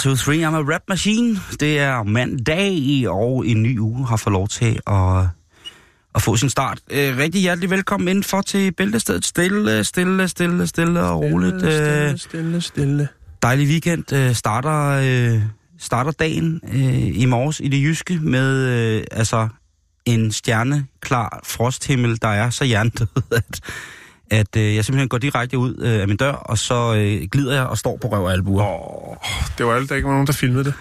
Two, three, I'm a rap machine. Det er mandag, og en ny uge har fået lov til at, at få sin start. Øh, rigtig hjertelig velkommen indenfor til Bæltestedet. Stille, stille, stille, stille og roligt. Stille, Øh, stille, stille. dejlig weekend. Øh, starter, øh, starter dagen øh, i morges i det jyske med øh, altså en stjerneklar frosthimmel, der er så jerndød, at, at øh, jeg simpelthen går direkte ud øh, af min dør, og så øh, glider jeg og står på røv og albuer. Åh, det var alt, der ikke var nogen, der filmede det.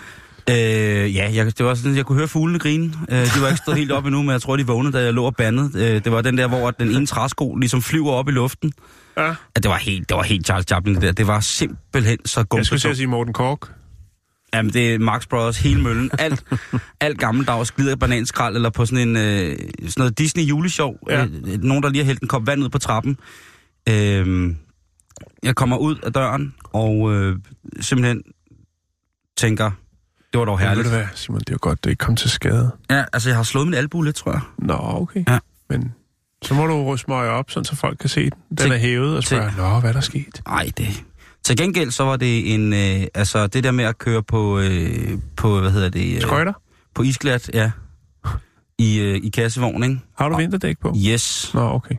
Øh, ja, jeg, det var sådan, jeg kunne høre fuglene grine. Øh, de var ikke stået helt op endnu, men jeg tror, de vågnede, da jeg lå og bandede. Øh, det var den der, hvor den ene træsko ligesom flyver op i luften. Ja. Ja, det var helt, det var helt Charles Chaplin, det der. Det var simpelthen så Jeg skulle at sige Morten Kork. Jamen, det er Marx Brothers, hele møllen. Alt, alt gammeldags glider bananskrald, eller på sådan en øh, sådan noget Disney juleshow. Ja. Øh, nogen, der lige har hældt en kop vand ud på trappen. Øh, jeg kommer ud af døren, og øh, simpelthen tænker, det var dog Ja, ved herligt. du hvad, Simon, det er jo godt, det ikke kom til skade. Ja, altså jeg har slået min albu lidt, tror jeg. Nå, okay. Ja. Men så må du mig op, sådan, så folk kan se den. Den Til- er hævet og spørger, nå, hvad er der sket? Nej, det... Til gengæld så var det en... Øh, altså det der med at køre på... Øh, på hvad hedder det? Øh, Skøjter? på isglat, ja. I, øh, i kassevogn, ikke? Har du vinterdæk på? Yes. Nå, okay.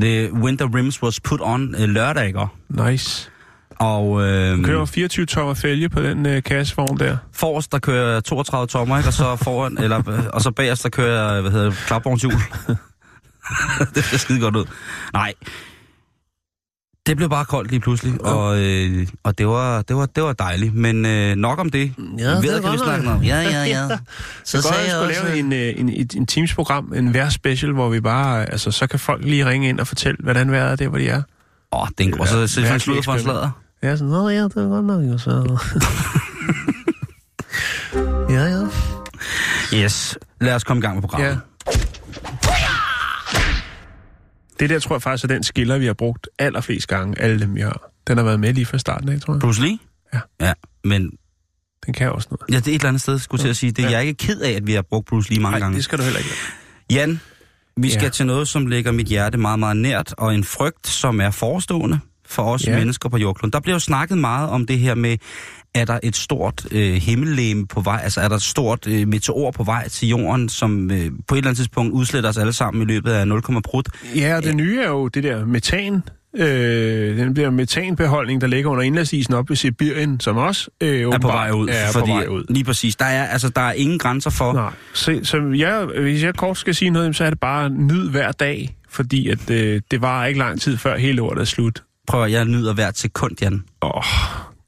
The winter rims was put on øh, lørdag, ikke? Nice. Og øh, Du kører 24 tommer fælge på den øh, kassevogn der. forrest, der kører jeg 32 tommer, ikke? Og så foran, eller, øh, og så bagerst, der kører hvad hedder det, klapvognshjul. det ser skide godt ud. Nej. Det blev bare koldt lige pludselig, og, øh, og det, var, det, var, det var dejligt. Men øh, nok om det. Ja, det Ved, er kan vi snakke om. Ja, ja, ja. Så Så godt, sagde jeg skulle også, lave en, øh, en, en, en Teams-program, en vejr special, hvor vi bare, altså, så kan folk lige ringe ind og fortælle, hvordan vejret er der, hvor de er. Åh, oh, det er en, og så Ja, så han slutter for en slader. Ja, sådan, nå ja, det er godt nok, jo, så... ja, ja. Yes. Lad os komme i gang med programmet. Ja. Det der tror jeg faktisk er den skiller, vi har brugt allerflest gange, alle dem vi har. Den har været med lige fra starten af, tror jeg. Bruce Lee? Ja. Ja, men Den kan også noget. ja, det er et eller andet sted, skulle jeg til at sige. Det er Ja. jeg er ikke ked af, at vi har brugt Bruce Lee mange Nej, gange. det skal du heller ikke. Jan, vi skal Ja. til noget, som ligger mit hjerte meget, meget nært, og en frygt, som er forestående for os Ja. mennesker på jordkloden. Der bliver jo snakket meget om det her med, er der et stort øh, himmellegeme på vej, altså er der et stort øh, meteor på vej til jorden, som øh, på et eller andet tidspunkt udsletter os alle sammen i løbet af 0, prut. Ja, og det nye er jo det der metan. Øh, den der metanbeholdning, der ligger under indlandsisen op ved Sibirien, som også øh, er på vej ud. Er fordi, på vej ud. Lige præcis. Der er, altså, der er ingen grænser for... Nej, så, så jeg, hvis jeg kort skal sige noget, så er det bare nyd hver dag, fordi at, øh, det var ikke lang tid før hele året er slut. Prøv at jeg nyder hvert sekund, Jan. Åh, oh,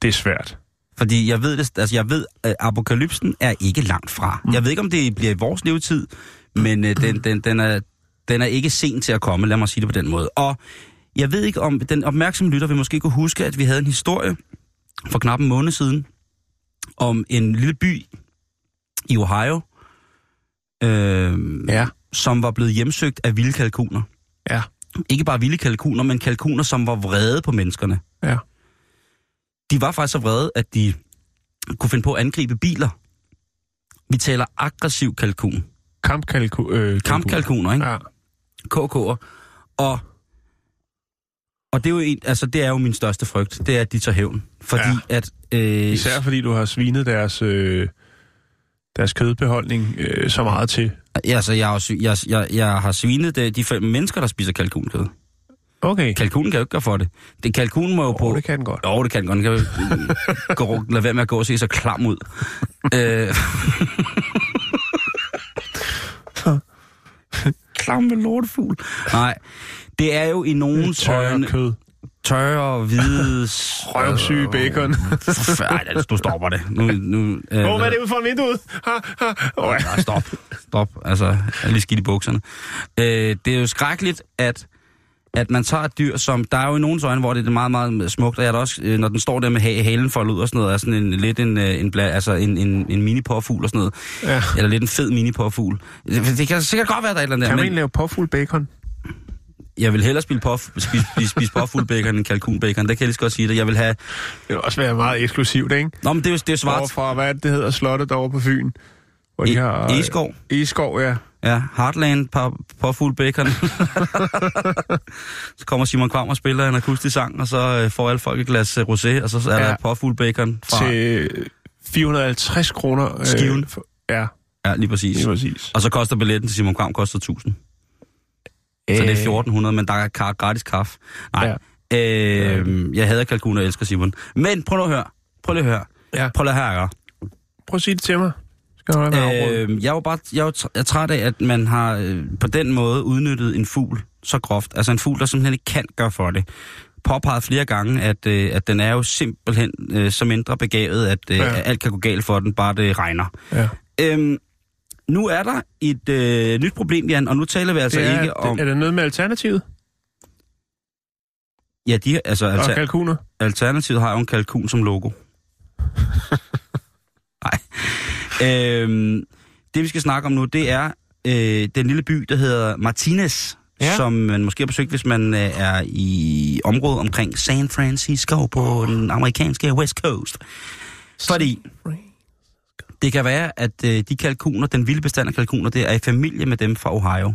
det er svært. Fordi jeg ved, det, altså jeg ved, at apokalypsen er ikke langt fra. Mm. Jeg ved ikke, om det bliver i vores levetid, men øh, den, den, den, er, den er ikke sen til at komme, lad mig sige det på den måde. Og jeg ved ikke, om den opmærksomme lytter vil måske kunne huske, at vi havde en historie for knap en måned siden, om en lille by i Ohio, øh, Ja. som var blevet hjemsøgt af vilde kalkuner. Ja. Ikke bare vilde kalkuner, men kalkuner, som var vrede på menneskerne. Ja. De var faktisk så vrede, at de kunne finde på at angribe biler. Vi taler aggressiv kalkun. Kampkalku, øh, Kampkalkuner, ikke? Ja. KK'er. Og, og det, er jo en, altså, det er jo min største frygt, det er, at de tager hævn. Fordi Ja. at... Øh, Især fordi du har svinet deres, øh, deres kødbeholdning øh, så meget til. Ja, altså, jeg, har, jeg, jeg, jeg har svinet de, de fem mennesker, der spiser kalkunkød. Okay. Kalkunen kan jo ikke gøre for det. det kalkunen må jo Oh, på... det kan den godt. Jo, det kan den godt. Den kan jo gå, lade være med at gå og se så klam ud. øh, klam med lortefugl. Nej, det er jo i Tørre øjne... kød. tørre, hvide... Røvsyge bacon. Ej, du stopper det. Nu, nu, øh, Åh, oh, hvad er det ude for vinduet? Ha, ha. Oh, Nej, stop. Stop. Altså, jeg er lige skidt i bukserne. Øh, det er jo skrækkeligt, at, at man tager et dyr, som... Der er jo i nogens øjne, hvor det er meget, meget smukt, og jeg er også, øh, når den står der med ha- halen foldet ud og sådan noget, er sådan en, lidt en, øh, en, altså en, en, en mini og sådan noget. Ja. Eller lidt en fed mini det, det kan sikkert godt være, der er et eller andet Kan man ikke lave påfugl bacon? jeg vil hellere spille puff, spise, spise, spise påfuglbacon end kalkunbacon. Det kan jeg lige så godt sige det. Jeg vil have... Det vil også være meget eksklusivt, ikke? Nå, men det er jo det er svart. Over fra, hvad er det, det hedder, slottet derovre på Fyn. Hvor de E- har... Egeskov. Egeskov, ja. Ja, Heartland på, påfugl bacon. så kommer Simon Kvam og spiller en akustisk sang, og så øh, får alle folk et glas øh, rosé, og så er Ja. der påfugl bacon fra... Til 450 kroner. øh, Skiven. for- Ja, Ja, lige præcis. lige præcis. Og så koster billetten til Simon Kvam koster 1000. Så det er 1400, men der er gratis kaffe. Nej, ja. øh, jeg hader kalkun og elsker Simon. Men prøv nu at høre. Prøv lige at høre. Ja. Prøv lige at høre. Prøv at sige det til mig. Skal afbrudt? Øh, jeg jo bare jeg tr- jeg er træt af, at man har øh, på den måde udnyttet en fugl så groft. Altså en fugl, der simpelthen ikke kan gøre for det. Påpeget flere gange, at, øh, at den er jo simpelthen øh, så mindre begavet, at, øh, Ja. at alt kan gå galt for den, bare det regner. Ja. Øhm, nu er der et øh, nyt problem, Jan, og nu taler vi altså det er, ikke om... Er det noget med alternativet? Ja, de, altså, Og alter, kalkuner? Alternativet har jo en kalkun som logo. Nej. Øhm, det vi skal snakke om nu, det er øh, den lille by, der hedder Martinez, ja. Som man måske har besøgt, hvis man øh, er i området omkring San Francisco på den amerikanske West Coast. Fordi det kan være, at øh, de kalkuner, den vilde bestand af kalkuner, det er i familie med dem fra Ohio.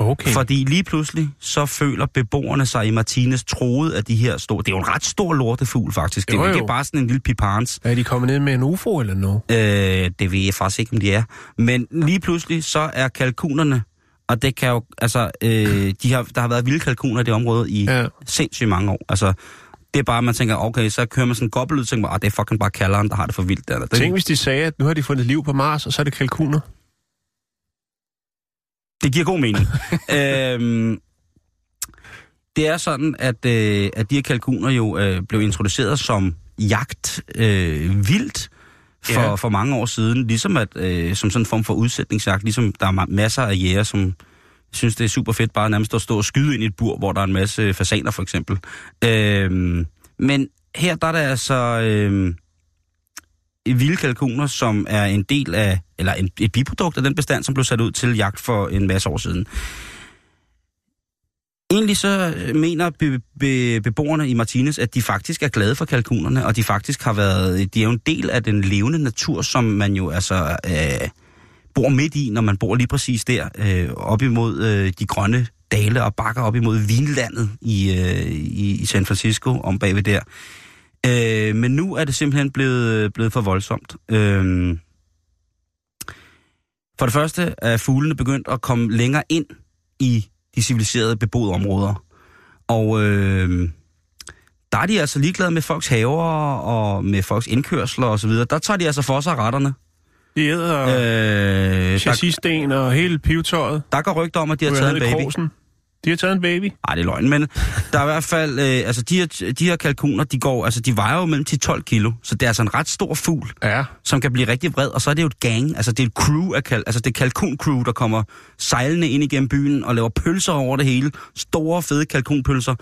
Okay. Fordi lige pludselig, så føler beboerne sig i Martinez troet af de her store... Det er jo en ret stor lortefugl, faktisk. Det er Jo, jo ikke bare sådan en lille piparens. Er de kommet ned med en UFO eller noget? Øh, det ved jeg faktisk ikke, om de er. Men lige pludselig, så er kalkunerne... Og det kan jo... Altså, øh, de har, der har været vilde kalkuner i det område i ja. Sindssygt mange år. Altså, det er bare, man tænker, okay, så kører man sådan en gobbel ud, og tænker, ah, det er fucking bare kalderen, der har det for vildt. Der. Tænk, hvis de sagde, at nu har de fundet liv på Mars, og så er det kalkuner. Det giver god mening. øhm, det er sådan, at, øh, at de her kalkuner jo øh, blev introduceret som jagt øh, vildt for, Ja. for mange år siden. Ligesom at, øh, som sådan en form for udsætningsjagt. Ligesom der er ma- masser af jæger, som synes, det er super fedt bare nærmest at stå og skyde ind i et bur, hvor der er en masse fasaner for eksempel. Øhm, men her der er der altså øh, vilde kalkuner, som er en del af, eller en, et biprodukt af den bestand, som blev sat ud til jagt for en masse år siden. Egentlig så øh, mener be, be, beboerne i Martinez, at de faktisk er glade for kalkunerne, og de faktisk har været, de er jo en del af den levende natur, som man jo altså øh, bor midt i, når man bor lige præcis der, øh, op imod øh, de grønne dale og bakker op imod vinlandet i, øh, i, i San Francisco, om bagved der. Øh, men nu er det simpelthen blevet, blevet for voldsomt. Øh, for det første er fuglene begyndt at komme længere ind i de civiliserede beboede områder. Og øh, der er de altså ligeglade med folks haver og med folks indkørsler osv. Der tager de altså for sig retterne. De æder Øh, chassissten og hele pivetøjet. der går rygter om, at de har taget en baby. Krosen. De har taget en baby. Nej, det er løgn, men der er i hvert fald, øh, altså de her, de her kalkuner, de går, altså de vejer jo mellem 10-12 kilo, så det er altså en ret stor fugl, Ja. som kan blive rigtig vred, og så er det jo et gang, altså det er et crew af kal, altså det er kalkun-crew, der kommer sejlende ind igennem byen og laver pølser over det hele, store fede kalkunpølser,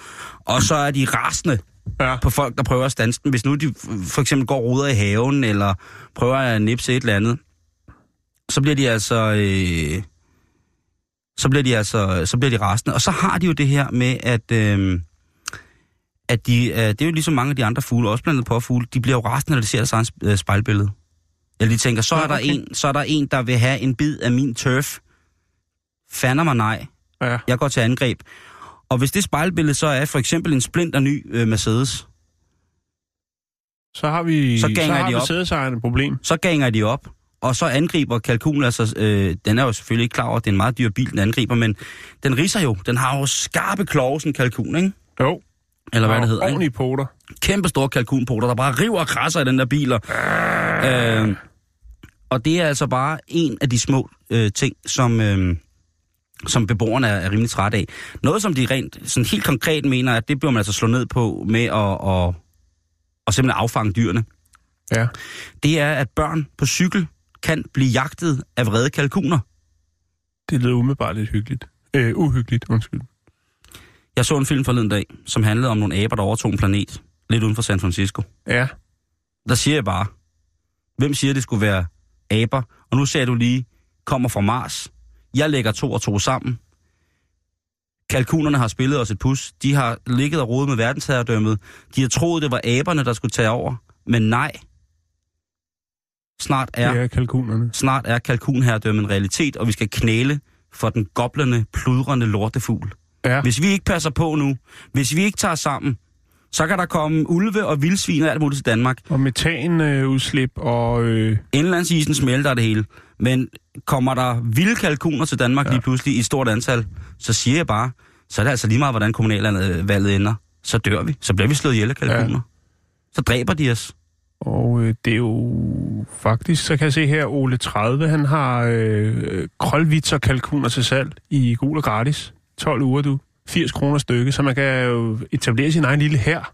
og så er de rasende Ja. på folk, der prøver at stanse den. Hvis nu de for eksempel går ruder i haven, eller prøver at nipse et eller andet, så bliver de altså... Øh, så bliver de altså så bliver de rasende. Og så har de jo det her med, at, øh, at de, øh, det er jo ligesom mange af de andre fugle, også blandt andet påfugle, de bliver jo rasende, når de ser deres egen øh, spejlbillede. Eller de tænker, så er, Ja, der okay. en, så er der en, der vil have en bid af min turf. Fander mig nej. Ja. Jeg går til angreb. Og hvis det spejlbillede så er for eksempel en splinter ny øh, Mercedes, Så har vi, Så så ganger har de op. et problem. så ganger de op, og så angriber kalkunen, altså, øh, den er jo selvfølgelig ikke klar over, at det er en meget dyr bil, den angriber, men den riser jo. Den har jo skarpe kloge, sådan en kalkun, ikke? Jo. Eller hvad det hedder, ikke? Poter. Kæmpe store kalkunpoter, der bare river og krasser i den der biler. Øh, og det er altså bare en af de små øh, ting, som, øh, som beboerne er, er rimelig trætte af. Noget, som de rent sådan helt konkret mener, at det bliver man altså slået ned på med at, at, at simpelthen affange dyrene. Ja. Det er, at børn på cykel kan blive jagtet af vrede kalkuner. Det lyder umiddelbart lidt hyggeligt. Øh, uhyggeligt, undskyld. Jeg så en film forleden dag, som handlede om nogle aber, der overtog en planet, lidt uden for San Francisco. Ja. Der siger jeg bare, hvem siger, det skulle være aber? Og nu sagde du lige, kommer fra Mars. Jeg lægger to og to sammen. Kalkunerne har spillet os et pus. De har ligget og rodet med verdensherredømmet. De har troet, det var aberne, der skulle tage over. Men nej. Snart er, Det er kalkunerne. snart er kalkunherredømmet en realitet, og vi skal knæle for den goblende, pludrende lortefugl. Ja. Hvis vi ikke passer på nu, hvis vi ikke tager sammen, så kan der komme ulve og vildsvin og alt muligt til Danmark. Og metanudslip og... Øh, Indlandsisen smelter det hele. Men kommer der vilde kalkuner til Danmark ja. lige pludselig i et stort antal, så siger jeg bare, så er det altså lige meget, hvordan kommunalvalget ender. Så dør vi. Så bliver vi slået ihjel af kalkuner. Ja. Så dræber de os. Og øh, det er jo faktisk, så kan jeg se her, Ole 30, han har øh, krølvits og kalkuner til salg i gul og gratis. 12 uger, du. 80 kroner stykke, så man kan jo etablere sin egen lille her.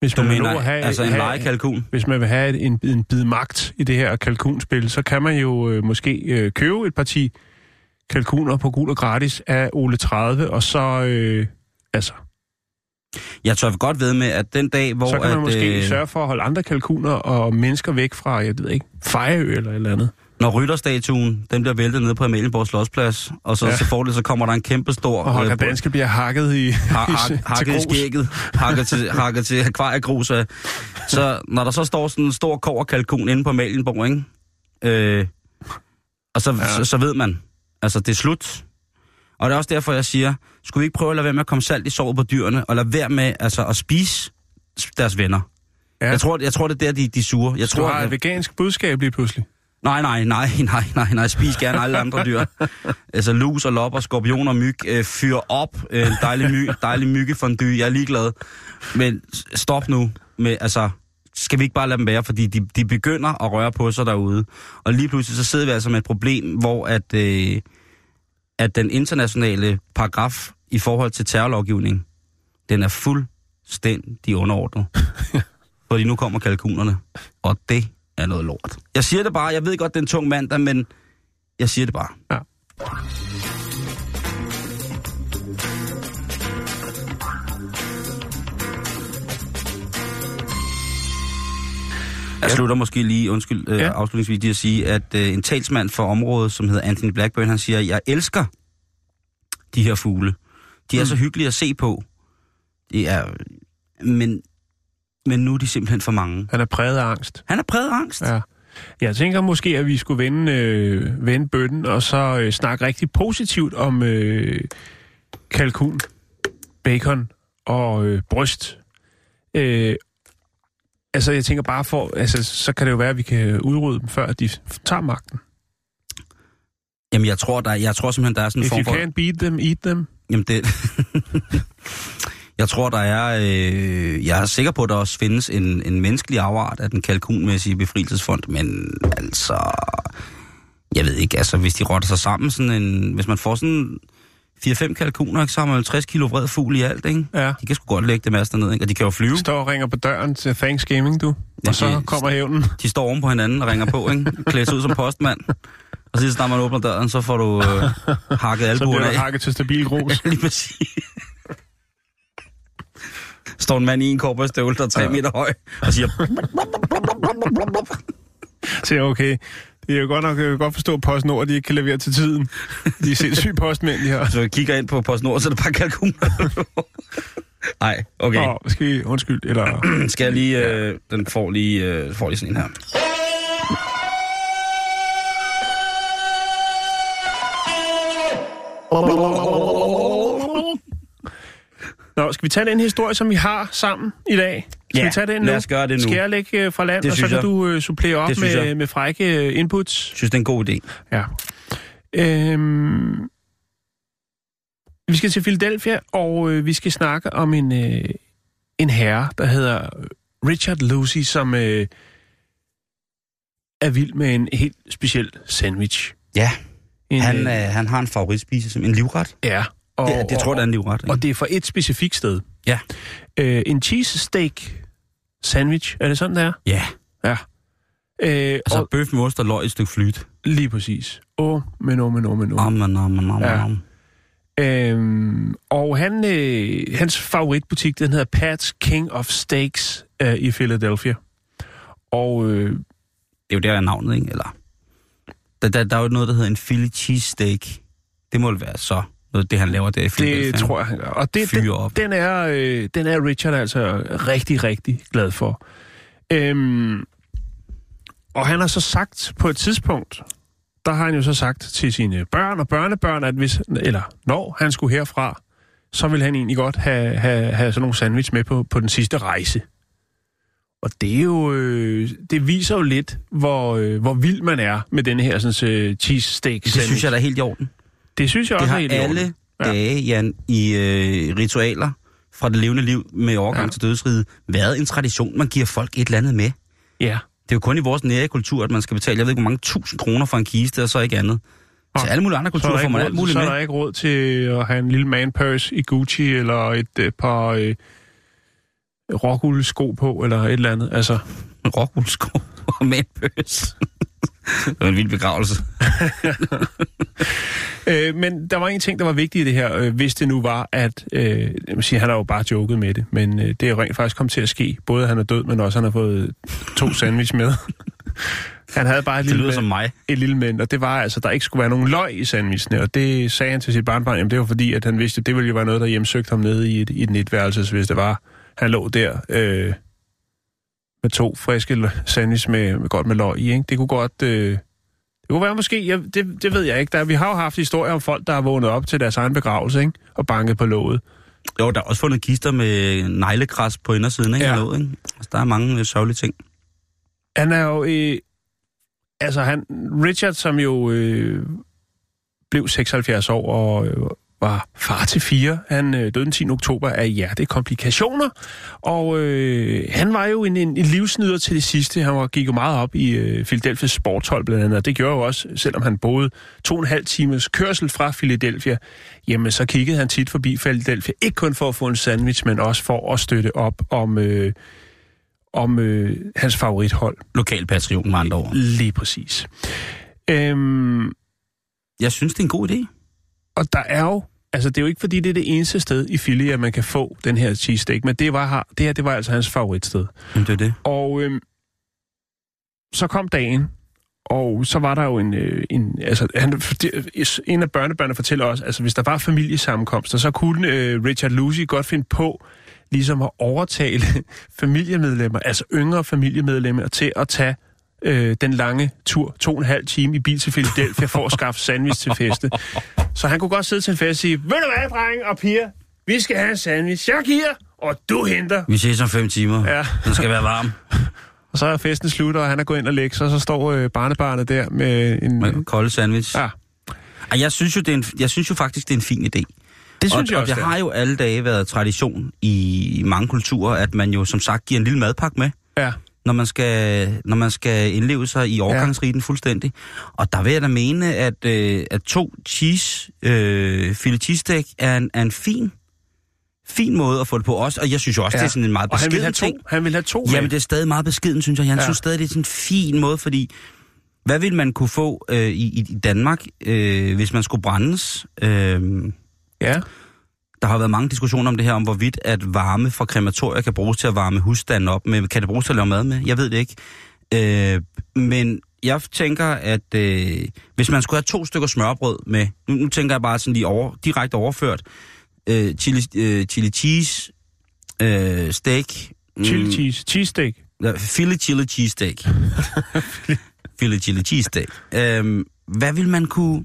Hvis Du man vil mener at have, altså en have, legekalkun? Hvis man vil have et- en, en bid magt i det her kalkunspil, så kan man jo øh, måske øh, købe et parti kalkuner på gul og gratis af Ole 30, og så, øh, altså, Jeg tør godt ved med, at den dag, hvor... så kan man at, måske øh, sørge for at holde andre kalkuner og mennesker væk fra, jeg ved ikke, Fejø eller et eller andet. når rytterstatuen, den bliver væltet ned på Amalienborg Slottsplads, og så, Ja. så, får det, så kommer der en kæmpe stor... Og Holger øh, Danske bliver hakket i, har, til hakket i skægget, hakket til, hakket til akvariegrus. Så når der så står sådan en stor koverkalkun inde på Amalienborg, ikke? Øh, og så, ja. så, så ved man, altså det er slut. Og det er også derfor, jeg siger, skulle vi ikke prøve at lade være med at komme salt i såret på dyrene, og lade være med altså, at spise deres venner? Ja. Jeg, tror, jeg tror, det er der, de, de sure. Jeg Du tror, har et vegansk budskab lige pludselig. Nej, nej, nej, nej, nej, nej, spis gerne alle andre dyr. altså lus og lopper, skorpioner og myg, øh, fyr op, øh, dejlig, my, dejlig myggefondue, jeg er ligeglad. Men stop nu med, altså, skal vi ikke bare lade dem være, fordi de, de begynder at røre på sig derude. Og lige pludselig så sidder vi altså med et problem, hvor at, øh, at den internationale paragraf i forhold til terrorlovgivning, den er fuldstændig underordnet. fordi nu kommer kalkunerne, og det er noget lort. Jeg siger det bare, jeg ved godt, det er en tung mandag, men jeg siger det bare. Ja. Jeg slutter måske lige, undskyld, øh, Ja. ja. afslutningsvis lige at sige, at øh, en talsmand for området, som hedder Anthony Blackburn, han siger, jeg elsker de her fugle. De er Mm. så hyggelige at se på. Det er, men, men nu er de simpelthen for mange. Han er præget af angst. Han er præget af angst. Ja. Jeg tænker måske, at vi skulle vende, øh, vende bøtten, og så øh, snakke rigtig positivt om øh, kalkun, bacon og øh, bryst. Øh, altså, jeg tænker bare for, altså, så kan det jo være, at vi kan udrydde dem, før de tager magten. Jamen, jeg tror, der, jeg tror simpelthen, der er sådan en If form you for... can't beat them, eat them. Jamen, det... jeg tror, der er... Øh, jeg er sikker på, at der også findes en, en menneskelig afart af den kalkunmæssige befrielsesfond, men altså... Jeg ved ikke, altså, hvis de rotter sig sammen, sådan en... Hvis man får sådan 4-5 kalkuner, ikke, så har man 50 kilo vred fugl i alt, ikke? Ja. De kan sgu godt lægge det master ned, ikke? Og de kan jo flyve. Står og ringer på døren til Thanksgiving, du. Ja, Og så det- kommer hævnen. De står oven på hinanden og ringer på, ikke? Klæder sig ud som postmand. Og så snart man åbner døren, så får du øh, hakket Så albuerne bliver af. der hakket til stabil grus. Lige præcis. Står en mand i en korporstøvle, der er tre ja. meter høj, og siger... Så okay, det er jo godt nok jeg kan godt forstå, at PostNord at de ikke kan levere til tiden. De er sindssyge postmænd, de her. Så jeg kigger ind på PostNord, så er det bare kalkuner. Nej, okay. Åh, skal vi, undskyld, eller... Skal jeg lige... Øh, den får lige, øh, får lige sådan en her. Nå, skal vi tage den historie, som vi har sammen i dag? Skal Ja, vi tage den nu? lad os gøre det nu. Skal jeg lægge øh, fra land, Det og så kan jeg. du øh, supplere op Det med, jeg. med frække øh, inputs? Jeg synes, det er en god idé. Ja. Øhm, vi skal til Philadelphia, og øh, vi skal snakke om en, øh, en herre, der hedder Richard Lucy, som øh, er vild med en helt speciel sandwich. Ja. En, Han, øh, øh, han har en favoritspise, som en livret. Ja. Og, Det, det tror jeg, det er en livret. Ikke? Og det er fra et specifikt sted. Ja. Øh, en cheese steak sandwich, er det sådan, det er? Ja, Ja. Øh, altså og, bøf med ost og løg i et stykke flyt. lige præcis. Åh, men åh, men åh, men åh. Om, om, om, om, Ja. om. Øhm, og han, øh, hans favoritbutik, den hedder Pat's King of Steaks øh, i Philadelphia. Og øh, Det er jo der, er navnet, ikke? Eller... Der, der, der er jo noget, der hedder en Philly cheesesteak. Det må vel være så noget, det han laver der i det Philadelphia. tror jeg, han gør. Og det, den, op. den, er, øh, den er Richard altså rigtig, rigtig glad for. Øhm, og han har så sagt på et tidspunkt, der har han jo så sagt til sine børn og børnebørn, at hvis, eller når han skulle herfra, så vil han egentlig godt have, have, have sådan nogle sandwich med på, på den sidste rejse. Og det er jo, øh, det viser jo lidt, hvor, øh, hvor vild man er med denne her sådan, øh, cheese steak Det sandwich. synes jeg, der er helt i orden. Det synes jeg Det også har er alle Ja. dage, Jan, i øh, ritualer fra det levende liv med overgang Ja. ja. til dødsriget, været en tradition, man giver folk et eller andet med. Ja. Det er jo kun i vores nære kultur, at man skal betale, jeg ved ikke, hvor mange tusind kroner for en kiste, og så ikke andet. Til Nå. alle mulige andre Så er, kulturer får man ikke alt råd, muligt så er med. der ikke råd til at have en lille man purse i Gucci, eller et øh, par øh, rockuld-sko på, eller et eller andet. Altså, Rockwoolsko og med en pøs. Det var en vild begravelse. øh, men der var en ting, der var vigtig i det her, øh, hvis det nu var, at, øh, jeg vil sige, han har jo bare joket med det, men øh, det er jo rent faktisk kommet til at ske. Både at han er død, men også at han har fået to sandwich med. han havde bare et lille, som mig. et lille men, og det var altså, der ikke skulle være nogen løg i sandwichene, og det sagde han til sit barnbarn, jamen det var fordi, at han vidste, at det ville jo være noget, der hjemsøgte ham nede i et, i et netværelse, hvis det var, han lå der øh, med to friske sandwich med, med godt med løg i, ikke? Det kunne godt... Øh, det kunne være måske, jeg, det, det ved jeg ikke. Der, vi har jo haft historier om folk, der har vågnet op til deres egen begravelse, ikke? Og banket på låget. Jo, der er også fundet kister med neglekras på indersiden, ikke? Ja. Ja. Noget, ikke? Altså, der er mange øh, sørgelige ting. Han er jo... Øh, altså, han, Richard, som jo øh, blev 76 år og øh, var far til fire, han øh, døde den 10. oktober af hjertekomplikationer. Og øh, han var jo en, en, en livsnyder til det sidste. Han var, gik jo meget op i øh, Philadelphia's sporthold blandt andet, og det gjorde jo også, selvom han boede to og en halv times kørsel fra Philadelphia, jamen så kiggede han tit forbi Philadelphia, ikke kun for at få en sandwich, men også for at støtte op om, øh, om øh, hans favorithold. Lokalpatrioten med andre ord. Lige præcis. Øhm, Jeg synes, det er en god idé. og der er jo, altså det er jo ikke fordi, det er det eneste sted i Philly, at man kan få den her cheesesteak, men det, var, det her, det var altså hans favoritsted. Men det er det. Og øhm, så kom dagen, og så var der jo en, øh, en altså han, en af børnebørnene fortæller også, altså hvis der var familiesammenkomster, så kunne øh, Richard Lucy godt finde på ligesom at overtale familiemedlemmer, altså yngre familiemedlemmer, til at tage øh, den lange tur, to og en halv time i bil til Philadelphia for at skaffe sandwich til feste. Så han kunne godt sidde til en fest og sige, ved du hvad, drenge og piger, vi skal have en sandwich. Jeg giver, og du henter. Vi ses om fem timer. Ja. Den skal være varm. Og så er festen slut, og han er gået ind og lægge sig, og så står øh, barnebarnet der med en... Med kolde sandwich. Ja, Ej, jeg synes jo, det er en, jeg synes jo faktisk, det er en fin idé. det synes og, jeg og også, det det er. har jo alle dage været tradition i mange kulturer, at man jo som sagt giver en lille madpakke med, Ja, når man skal, når man skal indleve sig i overgangsriten ja. fuldstændig. Og der vil jeg da mene, at, øh, at to cheese, øh, filet cheesesteak er en, er en fin, fin måde at få det på også. Og jeg synes jo også, ja. det er sådan en meget og han vil have beskeden to. ting. Han vil have to Jamen, det er stadig meget beskeden, synes jeg. Jeg Ja. synes stadig, det er sådan en fin måde, fordi hvad vil man kunne få øh, i, i Danmark, øh, hvis man skulle brændes? Øh, Ja, der har været mange diskussioner om det her, om hvorvidt at varme fra krematorier kan bruges til at varme husstanden op med. Kan det bruges til at lave mad med? Jeg ved det ikke. Øh, men jeg tænker, at øh, hvis man skulle have to stykker smørbrød med, nu, nu tænker jeg bare sådan lige over, direkte overført, øh, chili, øh, chili cheese, øh, steak, chili cheese, cheese steak. Philly chili cheesesteak. Philly chili cheesesteak. Øhm, hvad vil man kunne...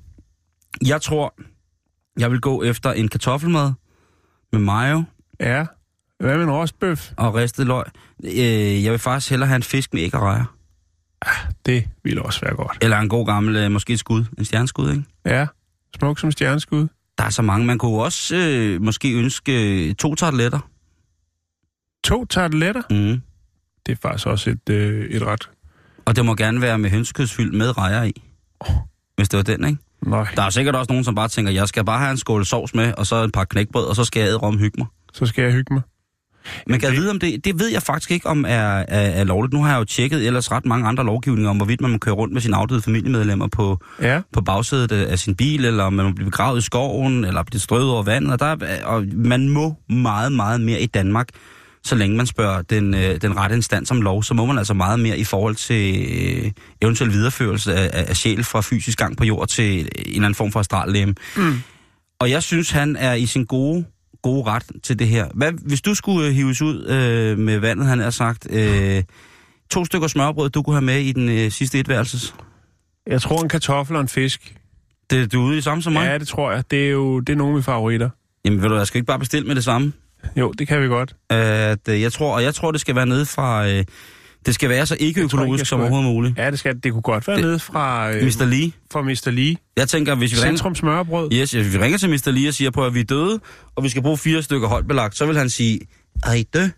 Jeg tror, jeg vil gå efter en kartoffelmad med mayo Ja. Hvad med en rostbøf? og ristet løg. Øh, jeg vil faktisk hellere have en fisk med æg og rejer. Det ville også være godt. Eller en god gammel, øh, måske et skud. En stjerneskud, ikke? Ja, smuk som stjerneskud. Der er så mange. Man kunne også øh, måske ønske øh, to tarteletter. To tarteletter. Mm. Det er faktisk også et, øh, et ret... Og det må gerne være med hønsekødsfyld med rejer i. Hvis det var den, ikke? Nej, Der er sikkert også nogen, som bare tænker, jeg skal bare have en skål sovs med, og så et par knækbrød, og så skal jeg æde hygge mig. så skal jeg hygge mig. Men kan jeg det- vide om det? Det ved jeg faktisk ikke, om er, er, er lovligt. Nu har jeg jo tjekket ellers ret mange andre lovgivninger om, hvorvidt man må køre rundt med sine afdøde familiemedlemmer på, Ja, på bagsædet af sin bil, eller om man må blive begravet i skoven, eller blive strøget over vandet. Og, der, er- og man må meget, meget mere i Danmark, så længe man spørger den, øh, den rette instans om lov, så må man altså meget mere i forhold til øh, eventuel videreførelse af, af, sjæl fra fysisk gang på jord til en eller anden form for astrallæme. Mm. Og jeg synes, han er i sin gode, gode ret til det her. Hvad, hvis du skulle øh, hives ud øh, med vandet, han har sagt, øh, to stykker smørbrød, du kunne have med i den øh, sidste etværelses. jeg tror en kartoffel og en fisk. Det, du er ude i samme som mig? Ja, det tror jeg. Det er jo det er nogle af mine favoritter. Jamen ved du, jeg skal ikke bare bestille med det samme. Jo, det kan vi godt. At, øh, jeg tror, og jeg tror, det skal være nede fra... Øh, det skal være så ikke økologisk som overhovedet muligt. Ja, det, skal, det kunne godt være Det- nede fra, øh, Mr. Lee. fra Mr. Lee. Jeg tænker, hvis vi ringer, Centrum smørbrød. yes, hvis vi ringer til Mr. Lee og siger på, at vi er døde, og vi skal bruge fire stykker højtbelagt, så vil han sige, er I død?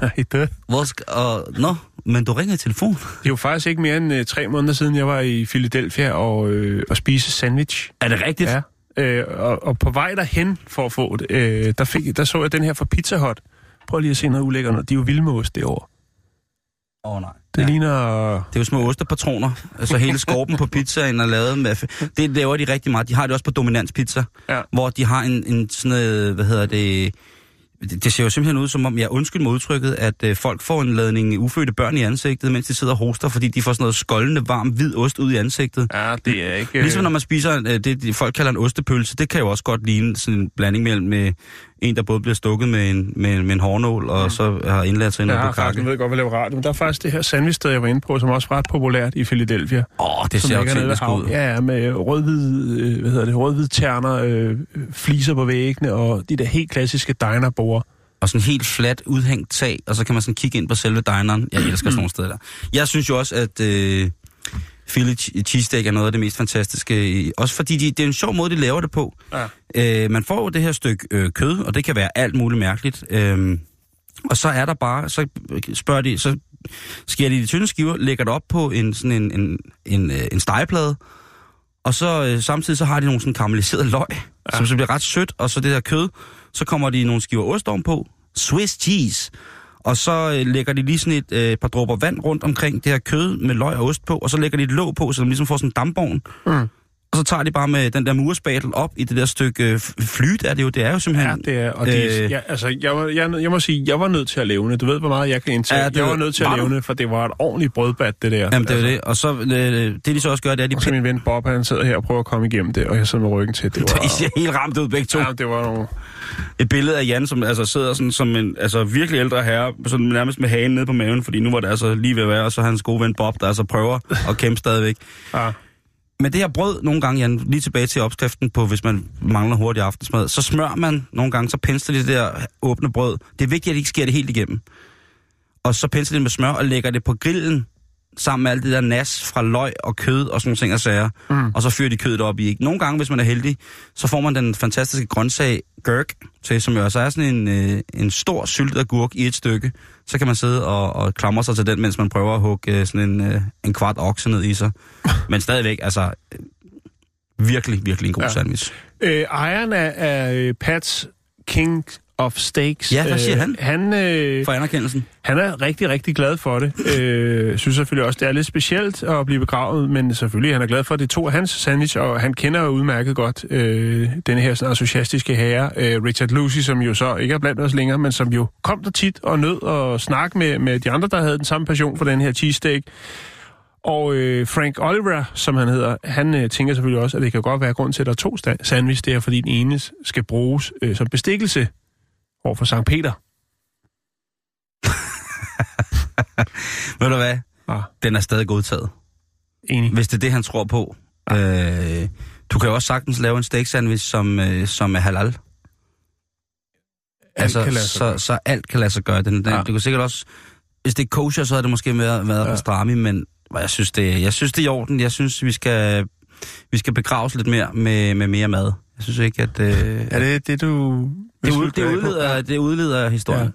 Nej, det. Hvor skal... Og, nå, men du ringer i telefon. Det er jo faktisk ikke mere end øh, tre måneder siden, jeg var i Philadelphia og, øh, og spise sandwich. Er det rigtigt? Ja. Øh, og, og på vej derhen for at få det, øh, der, fik, der så jeg den her fra Pizza Hut. Prøv lige at se noget ulækkert. noget. De er jo vilde med ost det år. Åh oh, nej. Det Ja. ja. ligner... Det er jo små ostepatroner. Altså hele skorpen på pizzaen er lavet med... Det laver de rigtig meget. De har det også på Dominans Pizza. Ja. Hvor de har en, en sådan noget, hvad hedder det... Det ser jo simpelthen ud som om, jeg undskyld mig udtrykket, at øh, folk får en ladning ufødte børn i ansigtet, mens de sidder og hoster, fordi de får sådan noget skoldende, varm, hvid ost ud i ansigtet. Ja, det er ikke... Øh. Ligesom når man spiser øh, det, folk kalder en ostepølse, det kan jo også godt ligne sådan en blanding mellem med en, der både bliver stukket med en, med, med en hårnål, og så har indladt sig ind jeg på har faktisk, kakke. jeg ved godt, hvad laver radio, men der er faktisk det her sandwichsted, jeg var inde på, som også er ret populært i Philadelphia. Åh, oh, det ser jo teknisk ud. Ja, ja, med rødhvid, øh, hvad hedder det, rødhvid terner, øh, fliser på væggene, og de der helt klassiske dinerbord. og sådan helt fladt udhængt tag, og så kan man sådan kigge ind på selve dineren. Jeg elsker sådan nogle steder der. Jeg synes jo også, at øh, Philly che- cheesesteak er noget af det mest fantastiske. Også fordi de, det er en sjov måde, de laver det på. Ja. Øh, man får jo det her stykke øh, kød, og det kan være alt muligt mærkeligt. Øh, og så er der bare, så spørger de, så skærer de de tynde skiver, lægger det op på en, sådan en, en, en, øh, en stegeplade, og så øh, samtidig så har de nogle sådan karamelliseret løg, ja. som så bliver ret sødt, og så det her kød, så kommer de nogle skiver ost på, Swiss cheese, og så øh, lægger de lige sådan et øh, par dråber vand rundt omkring det her kød med løg og ost på, og så lægger de et låg på, så de ligesom får sådan en dampvogn. Mm. Og så tager de bare med den der murspatel op i det der stykke øh, flyt, er det jo, det er jo Ja, simpelthen... det er, og det, Øh. ja, altså, jeg, var, jeg, jeg må sige, jeg var nødt til at levne. Du ved, hvor meget jeg kan indtage. Ja, Ja, det jeg var- nødt til var at levne, for det var et ordentligt brødbat, det der. Jamen, det er altså. det. Og så, øh, det de så også gør, det er, de Og så min ven Bob, han sidder her og prøver at komme igennem det, og jeg sidder med ryggen til. Det var, I ser helt ramt ud begge to. ja, det var nogle... Et billede af Jan, som altså sidder sådan som en altså, virkelig ældre herre, sådan nærmest med hagen nede på maven, fordi nu var det altså lige ved at være, og så hans gode ven Bob, der altså prøver at kæmpe stadigvæk. Ja, men det her brød, nogle gange, Jan, lige tilbage til opskriften på, hvis man mangler hurtig aftensmad, så smør man nogle gange, så pensler det der åbne brød. Det er vigtigt, at det ikke sker det helt igennem. Og så pensler det med smør og lægger det på grillen, sammen med alt det der nas fra løg og kød og sådan nogle ting og sager. Mm. Og så fyrer de kødet op i. Nogle gange, hvis man er heldig, så får man den fantastiske grøntsag gurk til, som jo også er sådan en, øh, en stor syltet agurk i et stykke. Så kan man sidde og, og klamre sig til den, mens man prøver at hugge øh, sådan en, øh, en kvart okse ned i sig. Men stadigvæk, altså, virkelig, virkelig en god ja. Sandwich. Øh, ejeren af, af Pats King of Steaks. Ja, hvad siger øh, han? Han, øh, For anerkendelsen. han er rigtig, rigtig glad for det. Øh, synes selvfølgelig også, det er lidt specielt at blive begravet, men selvfølgelig han er glad for, at det to hans sandwich, og han kender jo udmærket godt øh, den her sådan, entusiastiske herre, øh, Richard Lucy, som jo så ikke er blandt os længere, men som jo kom der tit og nød og snakke med, med de andre, der havde den samme passion for den her cheesesteak. Og øh, Frank Oliver, som han hedder, han øh, tænker selvfølgelig også, at det kan godt være grund til, at der er to sandwich. Det er, fordi den ene skal bruges øh, som bestikkelse over for Sankt Peter. Ved du hvad? Ah, Den er stadig godtaget. enig. Hvis det er det, han tror på. Øh, du kan jo også sagtens lave en steak sandwich, som, øh, som er halal. Alt altså, så, så alt kan lade sig gøre. Den, den, Ja. ja. Du kan sikkert også... Hvis det er kosher, så havde det måske været, været Ja. ja. pastrami, men jeg synes, det, jeg synes, det er i orden. Jeg synes, vi skal, vi skal begraves lidt mere med, med mere mad. Jeg synes ikke, at... Øh, er det det, du... Det, ud, det, udleder, det udleder historien. Ja.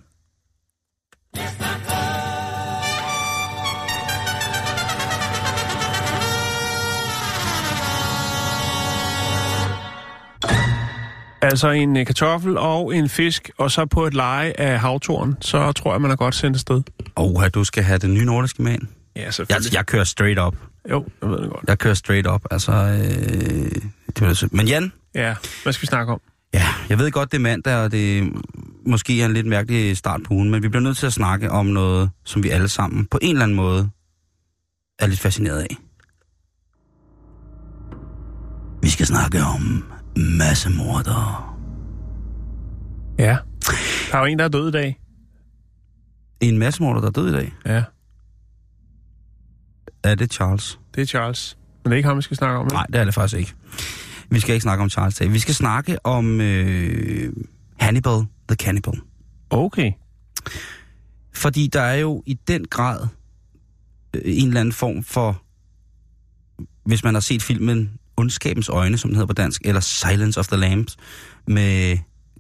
Altså en øh, kartoffel og en fisk, og så på et leje af havtoren, så tror jeg, man er godt sendt afsted. Åh, du skal have den nye nordiske man. Ja, selvfølgelig. Jeg, jeg kører straight op. Jo, jeg ved det godt. Jeg kører straight op, altså... Øh, det var. Men Jan, Ja, hvad skal vi snakke om? ja, jeg ved godt, det er mandag, og det måske er en lidt mærkelig start på ugen, men vi bliver nødt til at snakke om noget, som vi alle sammen på en eller anden måde er lidt fascineret af. Vi skal snakke om massemorder. Ja. Der er jo en, der er død i dag. En massemorder, der er død i dag. Ja, Er det Charles? det er Charles. Men det er ikke ham, vi skal snakke om. ikke? Nej, det er det faktisk ikke. Vi skal ikke snakke om Charles Day. Vi skal snakke om øh, Hannibal the Cannibal. Okay. Fordi der er jo i den grad øh, en eller anden form for, hvis man har set filmen Ondskabens Øjne, som den hedder på dansk, eller Silence of the Lambs, med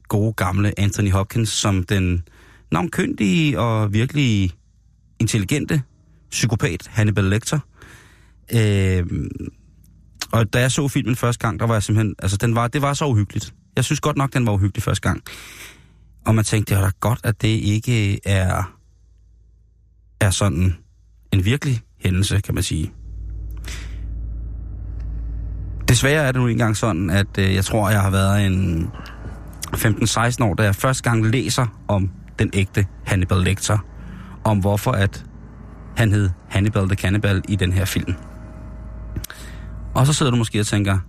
gode gamle Anthony Hopkins som den navnkyndige og virkelig intelligente psykopat Hannibal Lecter. Øh, og da jeg så filmen første gang, der var jeg simpelthen, altså den var, det var så uhyggeligt. Jeg synes godt nok, den var uhyggelig første gang. Og man tænkte, det var da godt, at det ikke er, er sådan en virkelig hændelse, kan man sige. Desværre er det nu engang sådan, at øh, jeg tror, jeg har været en 15-16 år, da jeg første gang læser om den ægte Hannibal Lecter. Om hvorfor at han hed Hannibal the Cannibal i den her film. Og så sidder du måske og tænker,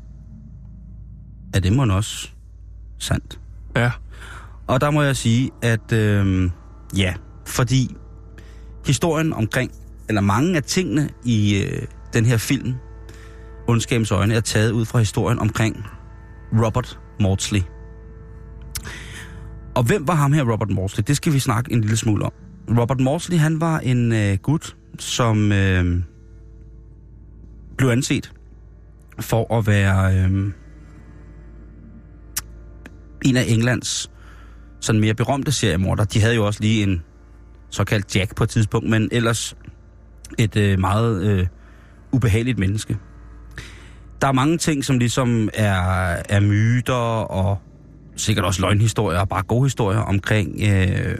er det må også sandt? Ja. Og der må jeg sige, at øh, ja, fordi historien omkring, eller mange af tingene i øh, den her film, Ondskabens Øjne, er taget ud fra historien omkring Robert Maudsley. Og hvem var ham her, Robert Maudsley? Det skal vi snakke en lille smule om. Robert Maudsley, han var en øh, gut, som øh, blev anset for at være øh, en af Englands sådan mere berømte seriemorder. De havde jo også lige en såkaldt Jack på et tidspunkt, men ellers et øh, meget øh, ubehageligt menneske. Der er mange ting, som ligesom er, er myter og sikkert også løgnhistorier og bare gode historier omkring øh,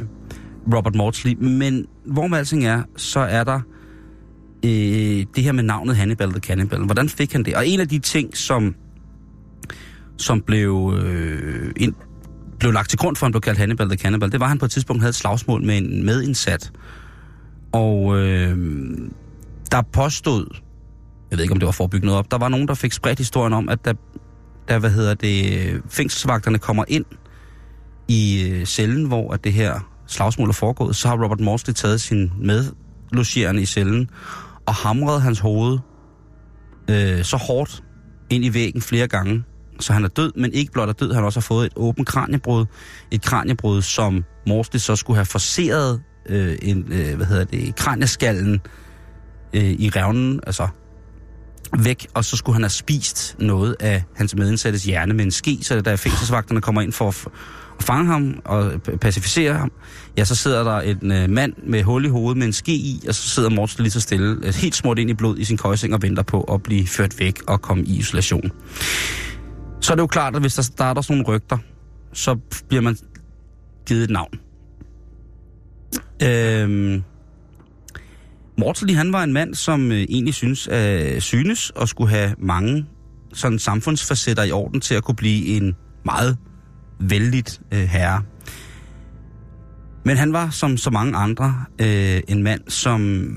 Robert Maudsley. Men hvor med alting er, så er der øh, det her med navnet Hannibal the Cannibal. Hvordan fik han det? Og en af de ting, som, som blev, øh, ind, blev lagt til grund for, at han blev kaldt Hannibal the Cannibal, det var, at han på et tidspunkt havde et slagsmål med en medindsat. Og øh, der påstod, jeg ved ikke, om det var for at bygge noget op, der var nogen, der fik spredt historien om, at der, der hvad hedder det, fængselsvagterne kommer ind i øh, cellen, hvor at det her slagsmål er foregået, så har Robert Morsley taget sin medlogerende i cellen og hamret hans hoved øh, så hårdt ind i væggen flere gange, så han er død, men ikke blot er død, han også har fået et åbent kraniebrud. Et kraniebrud, som Morsley så skulle have forseret øh, en, øh, hvad hedder det, kranieskallen øh, i revnen, altså væk, og så skulle han have spist noget af hans medindsattes hjerne med en ske, så da fængselsvagterne kommer ind for at fange ham og pacificere ham, ja, så sidder der en øh, mand med hul i hovedet med en ske i, og så sidder Morten lige så stille, øh, helt smurt ind i blod i sin køjseng og venter på at blive ført væk og komme i isolation. Så er det jo klart, at hvis der starter sådan nogle rygter, så bliver man givet et navn. Øhm, Mortley, han var en mand, som øh, egentlig synes, øh, synes og skulle have mange sådan samfundsfacetter i orden til at kunne blive en meget vældigt øh, herre. Men han var, som så mange andre, øh, en mand, som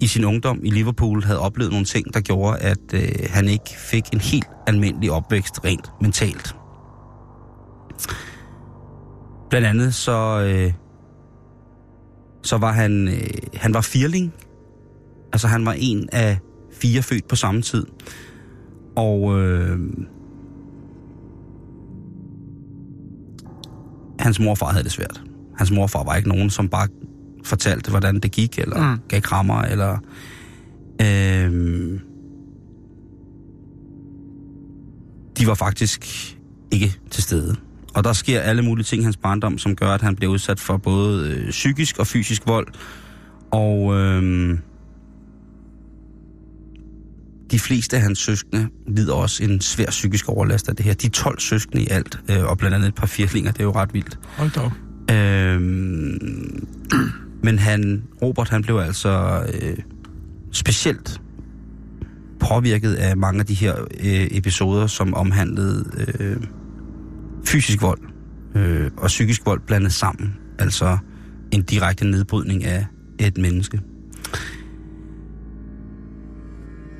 i sin ungdom i Liverpool havde oplevet nogle ting, der gjorde, at øh, han ikke fik en helt almindelig opvækst rent mentalt. Blandt andet så, øh, så var han, øh, han var firling. Altså han var en af fire født på samme tid. Og øh, hans morfar havde det svært. Hans morfar var ikke nogen, som bare fortalte, hvordan det gik, eller mm. gav krammer, eller... Øh, de var faktisk ikke til stede. Og der sker alle mulige ting i hans barndom, som gør, at han bliver udsat for både øh, psykisk og fysisk vold. Og øh, de fleste af hans søskende lider også en svær psykisk overlast af det her. De er 12 søskende i alt, øh, og blandt andet et par firlinger, det er jo ret vildt. Hold da op. Øhm, men han, Robert, han blev altså øh, specielt påvirket af mange af de her øh, episoder, som omhandlede øh, fysisk vold øh, og psykisk vold blandet sammen. Altså en direkte nedbrydning af et menneske.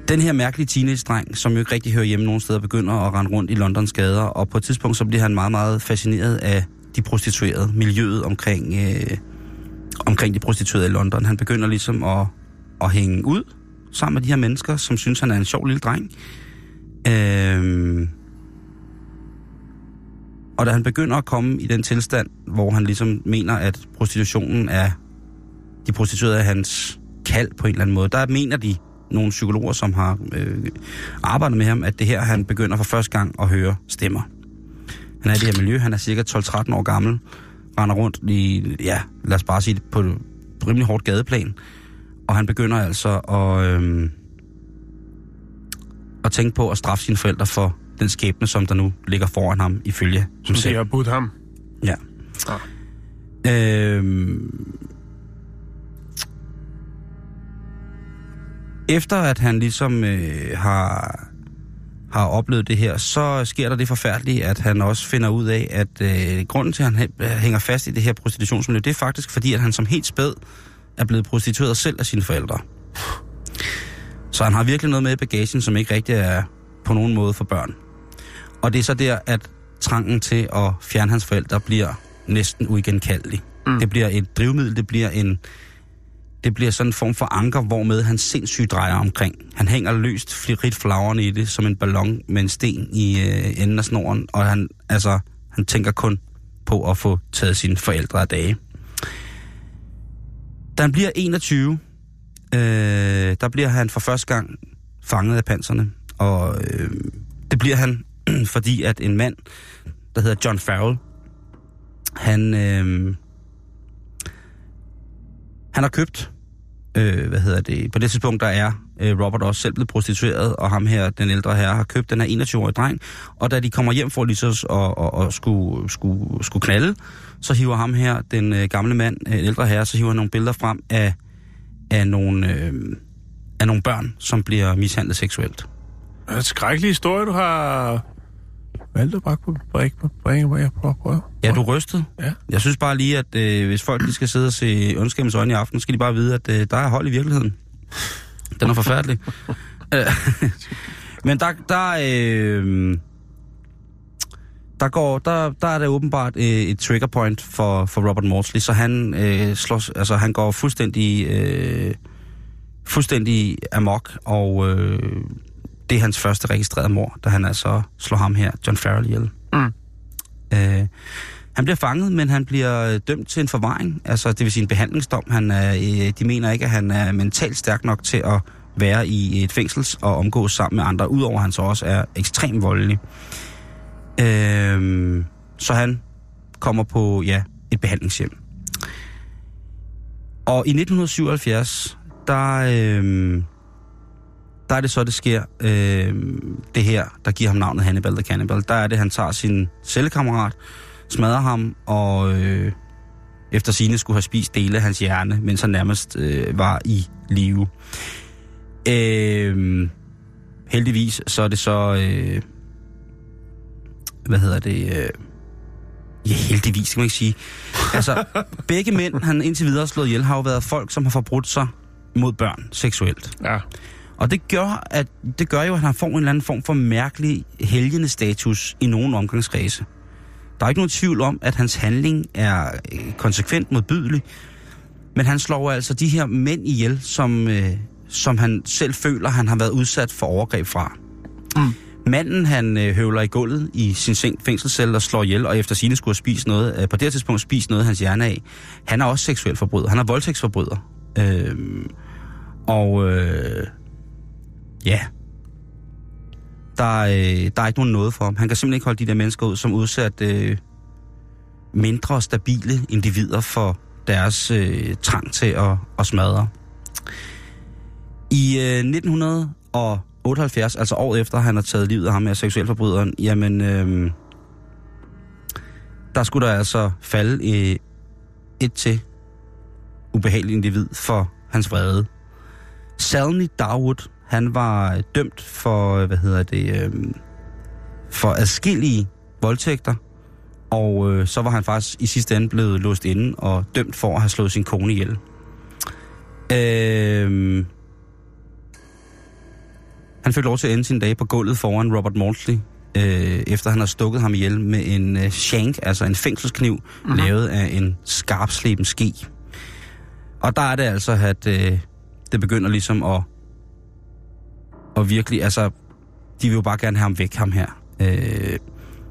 Den her mærkelige teenage-dreng, som jo ikke rigtig hører hjemme nogen steder, begynder at rende rundt i Londons gader, og på et tidspunkt så bliver han meget, meget fascineret af de prostituerede, miljøet omkring, øh, omkring de prostituerede i London. Han begynder ligesom at, at hænge ud sammen med de her mennesker, som synes, han er en sjov lille dreng. Øh, og da han begynder at komme i den tilstand, hvor han ligesom mener, at prostitutionen er de prostituerede er hans kald på en eller anden måde, der mener de nogle psykologer, som har øh, arbejdet med ham, at det her, han begynder for første gang at høre stemmer. Han er i det her miljø, han er cirka 12-13 år gammel, render rundt i, ja, lad os bare sige det, på et rimelig hårdt gadeplan, og han begynder altså at, øh, at tænke på at straffe sine forældre for den skæbne, som der nu ligger foran ham, ifølge Som de selv. har budt ham. Ja. Øhm, efter at han ligesom øh, har, har oplevet det her, så sker der det forfærdelige, at han også finder ud af, at øh, grunden til, at han hæ- hænger fast i det her prostitutionsmiljø, det er faktisk fordi, at han som helt spæd er blevet prostitueret selv af sine forældre. Så han har virkelig noget med i bagagen, som ikke rigtig er på nogen måde for børn. Og det er så der, at trangen til at fjerne hans forældre bliver næsten uigenkaldelig. Mm. Det bliver et drivmiddel, det bliver en det bliver sådan en form for anker, hvormed han sindssygt drejer omkring. Han hænger løst frit flagrende i det, som en ballon med en sten i øh, enden af snoren, og han, altså, han tænker kun på at få taget sine forældre af dage. Da han bliver 21, øh, der bliver han for første gang fanget af panserne, og øh, det bliver han, fordi at en mand, der hedder John Farrell, han, øh, han har købt, øh, hvad hedder det, på det tidspunkt der er øh, Robert også selv blevet prostitueret, og ham her, den ældre herre, har købt den her 21-årige dreng, og da de kommer hjem for lige så og, og, og skulle, skulle, skulle knalde, så hiver ham her, den øh, gamle mand, øh, ældre herre, så hiver han nogle billeder frem af, af, nogle, øh, af nogle børn, som bliver mishandlet seksuelt. Det er en skrækkelig historie, du har valgt at brække på brække på brække på. Jeg prøver, prøver. Ja, du rystet. Ja. Jeg synes bare lige, at øh, hvis folk de skal sidde og se ondskabens øjne i aften, skal de bare vide, at øh, der er hold i virkeligheden. Den er forfærdelig. Øh, Men der, der, øh, der, går, der, der er det åbenbart øh, et trigger point for, for Robert Maudsley, så han, øh, slås, altså, han går fuldstændig, øh, fuldstændig amok, og øh, det er hans første registrerede mor, da han altså slår ham her, John Farrell, ihjel. Mm. Øh, han bliver fanget, men han bliver øh, dømt til en forvaring, altså det vil sige en behandlingsdom. Han er, øh, de mener ikke, at han er mentalt stærk nok til at være i et fængsel og omgås sammen med andre, udover at han så også er ekstremt voldelig. Øh, så han kommer på ja, et behandlingshjem. Og i 1977, der, øh, der er det så, det sker, øh, det her, der giver ham navnet Hannibal the Cannibal. Der er det, han tager sin cellekammerat, smadrer ham, og øh, efter sine skulle have spist dele af hans hjerne, mens han nærmest øh, var i live. Øh, heldigvis, så er det så... Øh, hvad hedder det? Øh, ja, heldigvis, kan man ikke sige. Altså, begge mænd, han indtil videre har slået ihjel, har jo været folk, som har forbrudt sig mod børn seksuelt. Ja. Og det gør, at, det gør jo, at han får en eller anden form for mærkelig helgende status i nogle omgangskredse. Der er ikke nogen tvivl om, at hans handling er øh, konsekvent modbydelig, men han slår altså de her mænd ihjel, som, øh, som han selv føler, han har været udsat for overgreb fra. Mm. Manden, han øh, høvler i gulvet i sin seng, fængselscelle og slår ihjel, og efter sine skulle have spist noget, øh, på det tidspunkt spist noget af hans hjerne af. Han er også seksuel forbryder. Han er voldtægtsforbryder. Øh, og øh, ja, der, øh, der er ikke nogen noget for ham. Han kan simpelthen ikke holde de der mennesker ud som udsat øh, mindre stabile individer for deres øh, trang til at, at smadre. I øh, 1978, altså året efter, han har taget livet af ham af seksuelforbryderen, jamen, øh, der skulle der altså falde øh, et til ubehageligt individ for hans vrede. Salny Darwood, han var dømt for, øh, hvad hedder det, øh, for adskillige voldtægter, og øh, så var han faktisk i sidste ende blevet låst inde og dømt for at have slået sin kone ihjel. Øh, han fik lov til at ende sine dage på gulvet foran Robert Maudsley, øh, efter han har stukket ham ihjel med en øh, shank, altså en fængselskniv, mm-hmm. lavet af en skarpsleben ski. Og der er det altså, at øh, det begynder ligesom at, og virkelig, altså, de vil jo bare gerne have ham væk, ham her. Øh,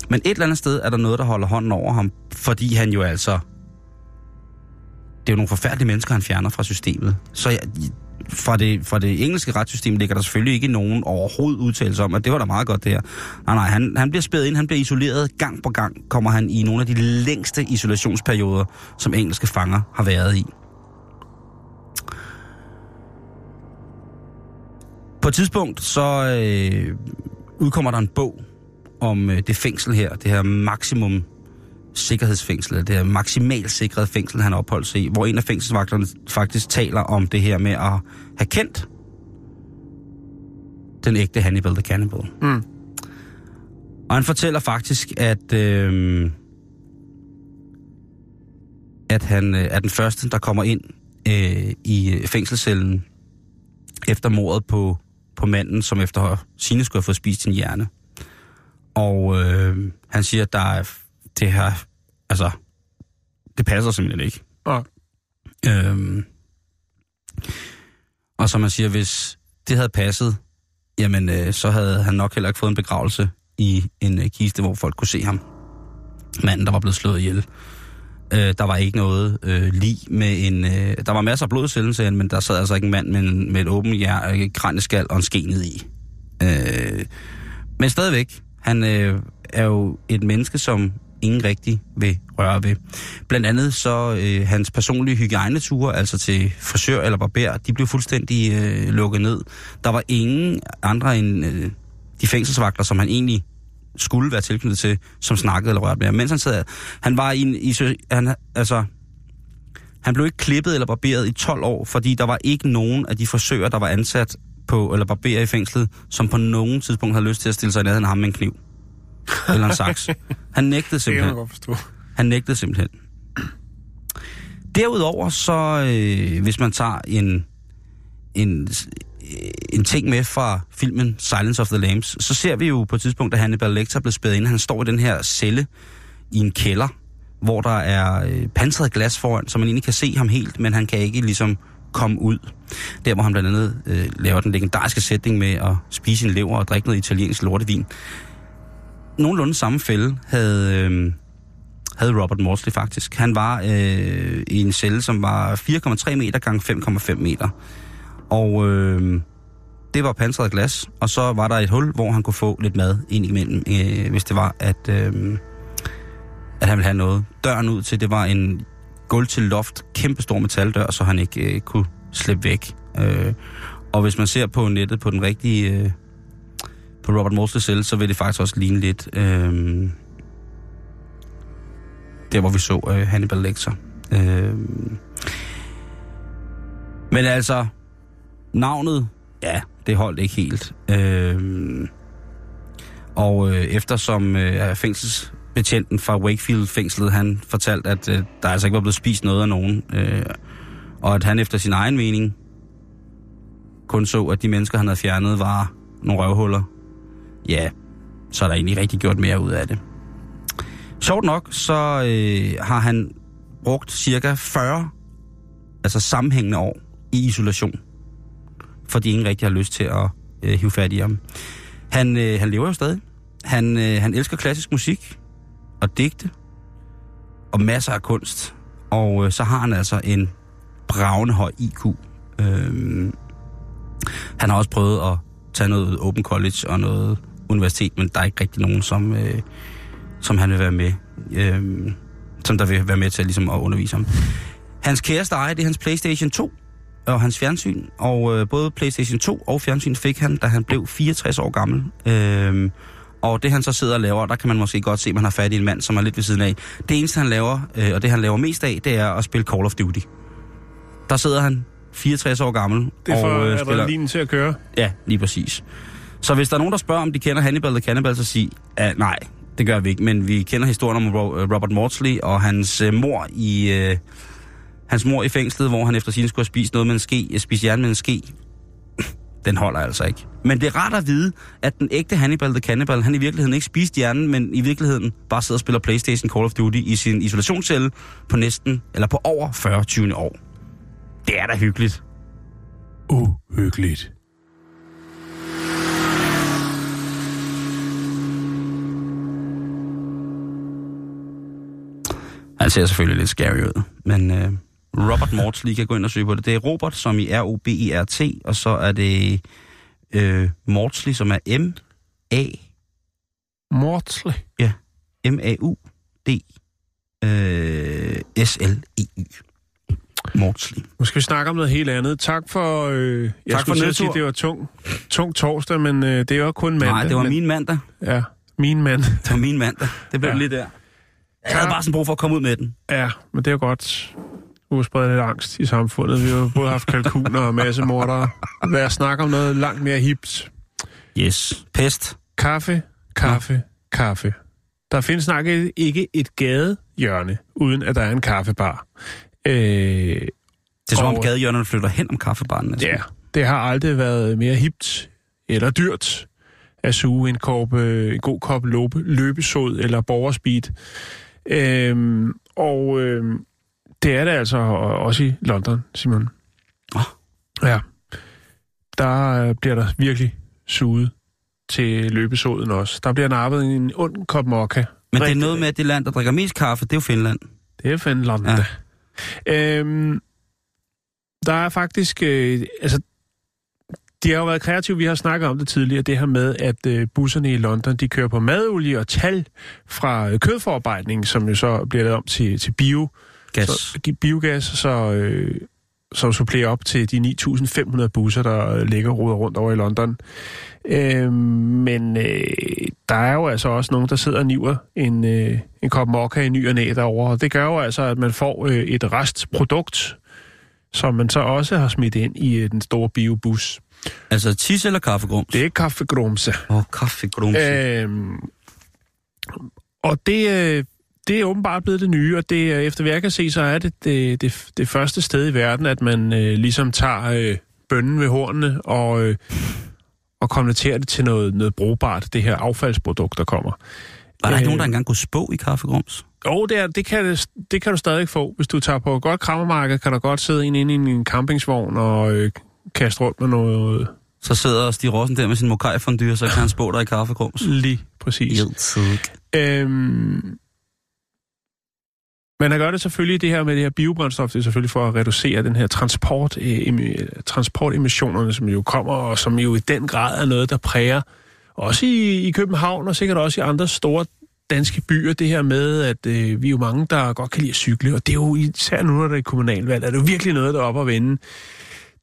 men et eller andet sted er der noget, der holder hånden over ham, fordi han jo altså... Det er jo nogle forfærdelige mennesker, han fjerner fra systemet. Så jeg, fra, det, fra det engelske retssystem ligger der selvfølgelig ikke nogen overhovedet udtalelse om, at det var da meget godt det her. Nej, nej, han, han bliver spædet ind, han bliver isoleret. Gang på gang kommer han i nogle af de længste isolationsperioder, som engelske fanger har været i. På et tidspunkt så øh, udkommer der en bog om øh, det fængsel her, det her maksimum sikkerhedsfængsel, det her maksimalt sikrede fængsel, han opholdt sig i, hvor en af fængselsvagterne faktisk taler om det her med at have kendt den ægte Hannibal the Cannibal. Mm. Og han fortæller faktisk, at, øh, at han øh, er den første, der kommer ind øh, i fængselscellen efter mordet på, på manden, som efter sine skulle have fået spist sin hjerne. Og øh, han siger, at der er det her, altså, det passer simpelthen ikke. Ja. Øhm, og som man siger, hvis det havde passet, jamen øh, så havde han nok heller ikke fået en begravelse i en øh, kiste, hvor folk kunne se ham. Manden, der var blevet slået ihjel. Øh, der var ikke noget øh, lig med en... Øh, der var masser af blod i men der sad altså ikke en mand med, en, med et åbent hjer, øh, kranjeskal og en skenet i. Øh, men stadigvæk, han øh, er jo et menneske, som ingen rigtig vil røre ved. Blandt andet så øh, hans personlige hygiejneture, altså til frisør eller barber, de blev fuldstændig øh, lukket ned. Der var ingen andre end øh, de fængselsvagter, som han egentlig skulle være tilknyttet til, som snakkede eller rørte med ham. Mens han sad, han var i en, i, han, altså, han blev ikke klippet eller barberet i 12 år, fordi der var ikke nogen af de frisører, der var ansat på, eller barberer i fængslet, som på nogen tidspunkt havde lyst til at stille sig i nærheden af ham med en kniv. Eller en saks. Han nægtede Det simpelthen. forstå. Han nægtede simpelthen. Derudover så, øh, hvis man tager en, en, en ting med fra filmen Silence of the Lambs, så ser vi jo på et tidspunkt, at Hannibal Lecter blev spædet ind. Han står i den her celle i en kælder, hvor der er øh, pansret glas foran, så man egentlig kan se ham helt, men han kan ikke ligesom komme ud. Der, hvor han blandt andet øh, laver den legendariske sætning med at spise en lever og drikke noget italiensk lortevin. Nogenlunde samme fælde havde... Øh, havde Robert Morsley faktisk. Han var øh, i en celle, som var 4,3 meter gange 5,5 meter. Og øh, det var pansret glas, og så var der et hul, hvor han kunne få lidt mad ind imellem, øh, hvis det var, at, øh, at han ville have noget. Døren ud til, det var en gulv til loft, kæmpe stor metaldør, så han ikke øh, kunne slippe væk. Øh, og hvis man ser på nettet på den rigtige, øh, på Robert Morsley celle, så vil det faktisk også ligne lidt... Øh, der hvor vi så øh, Hannibal Lecter. Øh, men altså, navnet, ja, det holdt ikke helt. Øh, og øh, eftersom øh, fængselsbetjenten fra Wakefield-fængslet, han fortalte, at øh, der altså ikke var blevet spist noget af nogen, øh, og at han efter sin egen mening kun så, at de mennesker, han havde fjernet, var nogle røvhuller, ja, så er der egentlig rigtig gjort mere ud af det. Sjovt nok, så øh, har han brugt cirka 40 altså sammenhængende år i isolation, fordi ingen rigtig har lyst til at øh, hive fat i ham. Han, øh, han lever jo stadig. Han, øh, han elsker klassisk musik og digte og masser af kunst. Og øh, så har han altså en bravende høj IQ. Øh, han har også prøvet at tage noget Open College og noget universitet, men der er ikke rigtig nogen, som... Øh, som han vil være med, øh, som der vil være med til ligesom at undervise ham. Hans kæreste ejer, det er hans Playstation 2, og hans fjernsyn. Og øh, både PlayStation 2 og fjernsyn fik han, da han blev 64 år gammel. Øh, og det han så sidder og laver, der kan man måske godt se, at man har fat i en mand, som er lidt ved siden af. Det eneste han laver, øh, og det han laver mest af, det er at spille Call of Duty. Der sidder han 64 år gammel. Det er for og, øh, adrenalinen til at køre. Ja, lige præcis. Så hvis der er nogen, der spørger, om de kender Hannibal the Cannibal, så sig, at nej, det gør vi ikke. Men vi kender historien om Ro- Robert Maudsley og hans øh, mor i... Øh, hans mor i fængslet, hvor han efter sin skulle have spist noget med en ske, spist jern med en ske. Den holder altså ikke. Men det er rart at vide, at den ægte Hannibal the Cannibal, han i virkeligheden ikke spiste hjernen, men i virkeligheden bare sidder og spiller Playstation Call of Duty i sin isolationscelle på næsten, eller på over 40 20 år. Det er da hyggeligt. Uhyggeligt. Han ser selvfølgelig lidt scary ud, men øh, Robert Maudsley kan gå ind og søge på det. Det er Robert, som i R-O-B-E-R-T, og så er det øh, Maudsley, som er M-A, Mortley. M-A-U-D øh, S-L-E-Y. Maudsley. Nu skal vi snakke om noget helt andet. Tak for... Øh, jeg Tak skulle for sige, det var tung, tung torsdag, men øh, det er jo kun mandag. Nej, det var men, min mandag. Ja, min mand. Det var min mandag. Det blev Ja. ja. lige der. Jeg havde bare sådan brug for at komme ud med den. Ja, men det er jo godt. Udspredt lidt angst i samfundet. Vi har både haft kalkuner og masse mordere. Lad os snakke om noget langt mere hipt. Yes. Pest. Kaffe, kaffe, kaffe. Der findes snart ikke et gadehjørne, uden at der er en kaffebar. Øh, Det er som om Og- gadehjørnerne flytter hen om kaffebaren. næsten. Ja, det har aldrig været mere hipt eller dyrt at suge en, kop, øh, en god kop løbe, løbesod eller borgerspeed. Øhm, og øhm, det er det altså også i London, Simon. Åh. Ja. Der øh, bliver der virkelig suget til løbesoden også. Der bliver nappet en ond kop mokka. Men det er noget med, at det land, der drikker mest kaffe, det er jo Finland. det er Finland. Ja. Øhm, der er faktisk... Øh, altså, de har jo været kreative. Vi har snakket om det tidligere, det her med, at øh, busserne i London, de kører på madolie og tal fra øh, kødforarbejdning, som jo så bliver lavet om til, til bio, Gas. så, biogas, så, øh, som supplerer op til de 9.500 busser, der øh, ligger roder rundt over i London. Øh, men øh, der er jo altså også nogen, der sidder og niver en, øh, en kop mokka i ny og næ derovre. Og det gør jo altså, at man får øh, et restprodukt, som man så også har smidt ind i øh, den store biobus. Altså tis eller kaffegrums? Det er kaffegrumse. Åh, oh, kaffegrums. Øh. Og det, øh, det er åbenbart blevet det nye, og det, øh, efter hvad jeg kan se, så er det det, det, det første sted i verden, at man øh, ligesom tager øh, bønnen ved hornene og, øh, og konverterer det til noget, noget brugbart, det her affaldsprodukt, der kommer. Var der ikke øh, nogen, der engang kunne spå i kaffegrums? Jo, det, er, det, kan, det, kan du stadig få. Hvis du tager på et godt krammermarked, kan der godt sidde en inde i en campingsvogn og øh, kaste rundt med noget Så sidder Stig Rossen der med sin mokai fondue, så kan han spå dig i kaffegrums. lige præcis. Øhm, men han gør det selvfølgelig, det her med det her biobrændstof, det er selvfølgelig for at reducere den her transport, øh, emi- transportemissionerne, som jo kommer, og som jo i den grad er noget, der præger også i, i København, og sikkert også i andre store danske byer, det her med, at øh, vi er jo mange, der godt kan lide at cykle, og det er jo især nu, når det er kommunalvalg, er det jo virkelig noget, der er op at vende.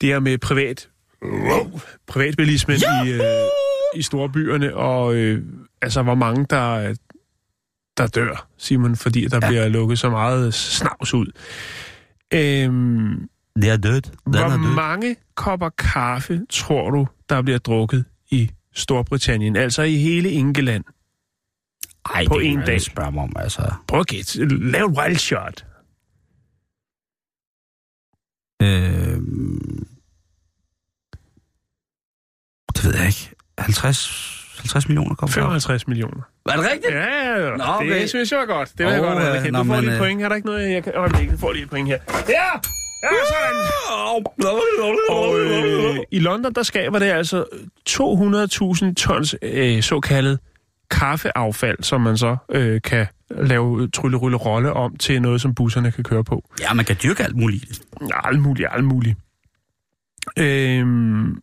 Det her med privat, privatbilismen i, øh, i store byerne, og øh, altså hvor mange, der, der dør, Simon, fordi der ja. bliver lukket så meget snavs ud. Øhm, Det er dødt. Den hvor er død. mange kopper kaffe tror du, der bliver drukket i Storbritannien, altså i hele England? Ej, på det en dag. spørge mig om, altså. Prøv at gætte. Lav et wild shot. Øh, det ved jeg ikke. 50, 50 millioner kom 55 millioner. Er det rigtigt? Ja, ja, ja. Nå, okay. Det synes jeg var godt. Det var jeg godt. Nå, Du får men, lige et øh, point. Er der ikke noget, jeg kan... Øjeblik, du får lige et point her. Ja! Ja, sådan! Og øh, i London, der skaber det altså 200.000 tons øh, såkaldet kaffeaffald, som man så øh, kan lave tryllerylle rolle om til noget, som busserne kan køre på. Ja, man kan dyrke alt muligt. Ja, alt muligt, alt muligt. Øhm,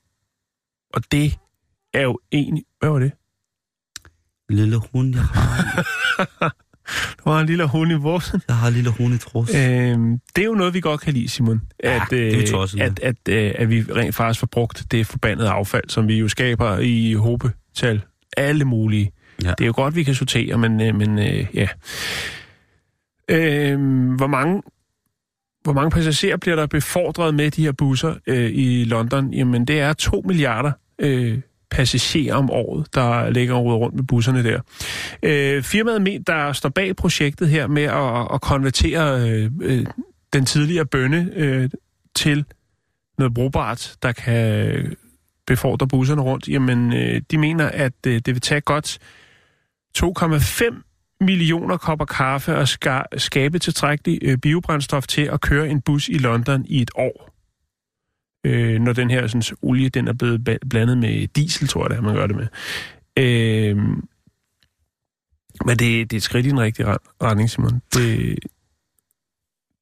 og det er jo egentlig... Hvad var det? Lille hund, jeg har. Du har en lille hund i bussen. Jeg har en lille hund i trus. Øhm, det er jo noget, vi godt kan lide, Simon. Ja, det er øh, tosset, at, at, øh, at vi rent faktisk får brugt det forbandede affald, som vi jo skaber i hobetal. Alle mulige. Ja. Det er jo godt, vi kan sortere, men, øh, men øh, ja. Øhm, hvor mange hvor mange passagerer bliver der befordret med de her busser øh, i London? Jamen, det er 2 milliarder øh, passagerer om året, der ligger og ruder rundt med busserne der. Øh, firmaet, der står bag projektet her med at, at konvertere øh, øh, den tidligere bønne øh, til noget brugbart, der kan befordre busserne rundt, jamen øh, de mener, at øh, det vil tage godt 2,5 millioner kopper kaffe og ska- skabe tilstrækkelig øh, biobrændstof til at køre en bus i London i et år. Øh, når den her sådan, olie den er blevet blandet med diesel, tror jeg, det er, man gør det med. Øh, men det, det er et skridt i den rigtige ret- retning, Simon. Det,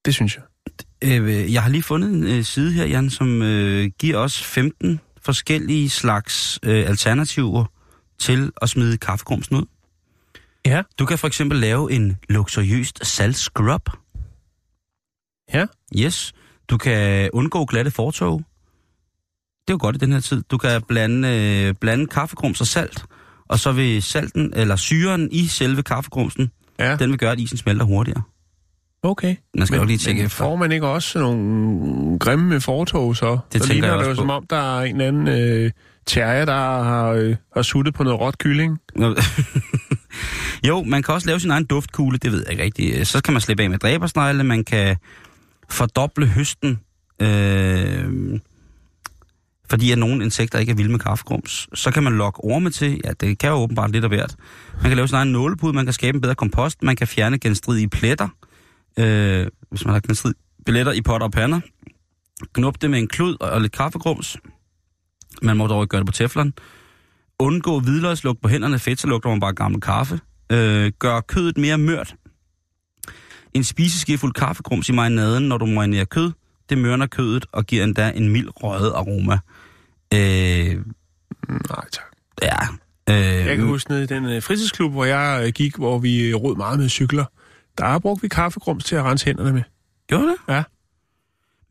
det synes jeg. Øh, jeg har lige fundet en øh, side her, Jan, som øh, giver os 15 forskellige slags øh, alternativer til at smide kaffegrumsen ud. Ja. Du kan for eksempel lave en luksuriøst saltscrub. Ja. Yes. Du kan undgå glatte fortog. Det er jo godt i den her tid. Du kan blande, øh, blande kaffegrums og salt, og så vil salten, eller syren i selve kaffegrumsen, Ja. den vil gøre, at isen smelter hurtigere. Okay. Man skal Men, jo lige tjekke men efter. får man ikke også nogle grimme fortog så? Det tænker ligner jeg det også jo på. som om, der er en anden øh, terrier, der har, øh, har suttet på noget råt kylling. jo, man kan også lave sin egen duftkugle, det ved jeg ikke rigtigt. Så kan man slippe af med dræbersnegle, man kan fordoble høsten, øh, fordi at nogle insekter ikke er vilde med kaffegrums. Så kan man lokke orme til, ja, det kan jo åbenbart lidt af hvert. Man kan lave sin egen nålepude, man kan skabe en bedre kompost, man kan fjerne genstridige pletter, øh, hvis man har genstridige billetter i potter og pander. Knup det med en klud og lidt kaffegrums. Man må dog ikke gøre det på teflon. Undgå hvidløgslugt på hænderne, fedt, så lugter man bare gammel kaffe. Øh, gør kødet mere mørt. En spiseskefuld kaffegrums i marinaden, når du marinerer kød, det mørner kødet og giver endda en mild røget aroma. Øh, Nej, tak. ja. Øh, Jeg kan huske nede i den øh, fritidsklub, hvor jeg øh, gik, hvor vi øh, rod meget med cykler. Der brugte vi kaffegrums til at rense hænderne med. Gjorde det? Ja.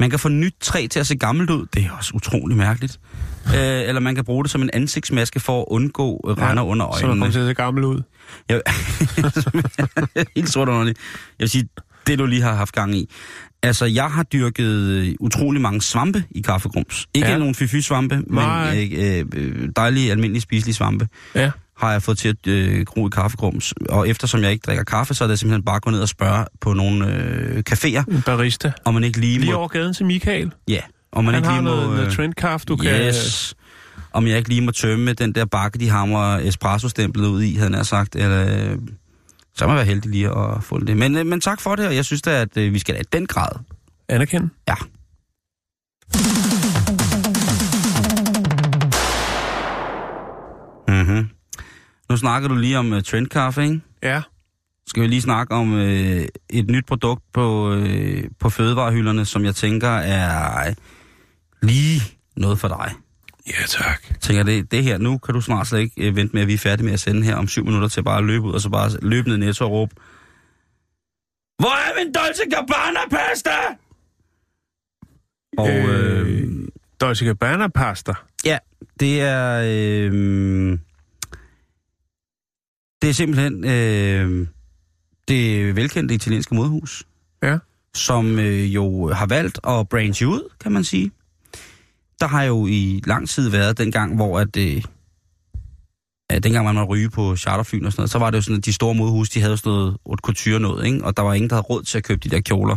Man kan få nyt træ til at se gammelt ud. Det er også utrolig mærkeligt. Øh, eller man kan bruge det som en ansigtsmaske for at undgå øh, render under Så der øjnene. kommer til at se gammel ud. Jeg, helt sort underligt. Jeg vil sige, det du lige har haft gang i. Altså, jeg har dyrket øh, utrolig mange svampe i kaffegrums. Ikke Ja. ja. nogen fy-fy-svampe, men øh, øh, dejlige, almindelige, spiselige svampe Ja. Har jeg fået til at øh, gro i kaffegrums. Og eftersom jeg ikke drikker kaffe, så er det simpelthen bare at gå ned og spørge på nogle øh, caféer, En barista. om man ikke lige Lige må... over gaden til Michael. Ja, om man Han ikke har lige må... noget, noget øh, trendkaffe, du kan... yes. Om jeg ikke lige må tømme den der bakke, de hamrer espresso-stemplet ud i, havde jeg nær sagt. Eller, øh, så må jeg være heldig lige at få det. Men, øh, men tak for det, og jeg synes da, at øh, vi skal da i den grad. Anerkende. Ja. Mm-hmm. Nu snakker du lige om uh, trendkaffe, ikke? Ja. Skal vi lige snakke om øh, et nyt produkt på, øh, på fødevarehylderne, som jeg tænker er lige noget for dig. Ja, tak. Jeg tænker, det, det her, nu kan du snart slet ikke øh, vente med, at vi er færdige med at sende her om syv minutter til bare at løbe ud, og så bare løbe ned i netto og råbe, Hvor er min Dolce Gabbana pasta? Og øh, Øh, Dolce Gabbana pasta. ja, det er... Øh, det er simpelthen øh, det velkendte italienske modehus. Ja. som øh, jo har valgt at branche ud, kan man sige. Der har jo i lang tid været dengang, hvor at, øh, ja, dengang man måtte ryge på charterfyn og sådan noget, så var det jo sådan, at de store modehus, de havde sådan noget haute couture noget, ikke? og der var ingen, der havde råd til at købe de der kjoler,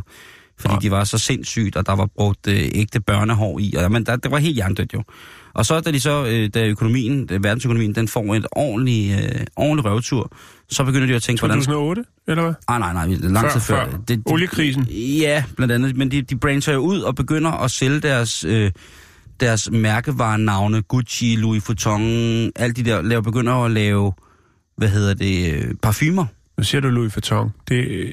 fordi Nej. de var så sindssygt, og der var brugt øh, ægte børnehår i, og men der, det var helt jerndødt jo. Og så da de så, øh, da økonomien, øh, verdensøkonomien, den får et ordentlig, øh, ordentlig røvtur, så begynder de at tænke, hvordan 2008, eller hvad? Ah, nej, nej, nej, lang Før- tid før. før Det, oliekrisen. Ja, blandt andet. Men de, de brancher jo ud og begynder at sælge deres, øh, deres mærkevarenavne, Gucci, Louis Vuitton, alt de der, laver, begynder at lave, hvad hedder det, øh, parfumer. Nu siger du Louis Vuitton. Det,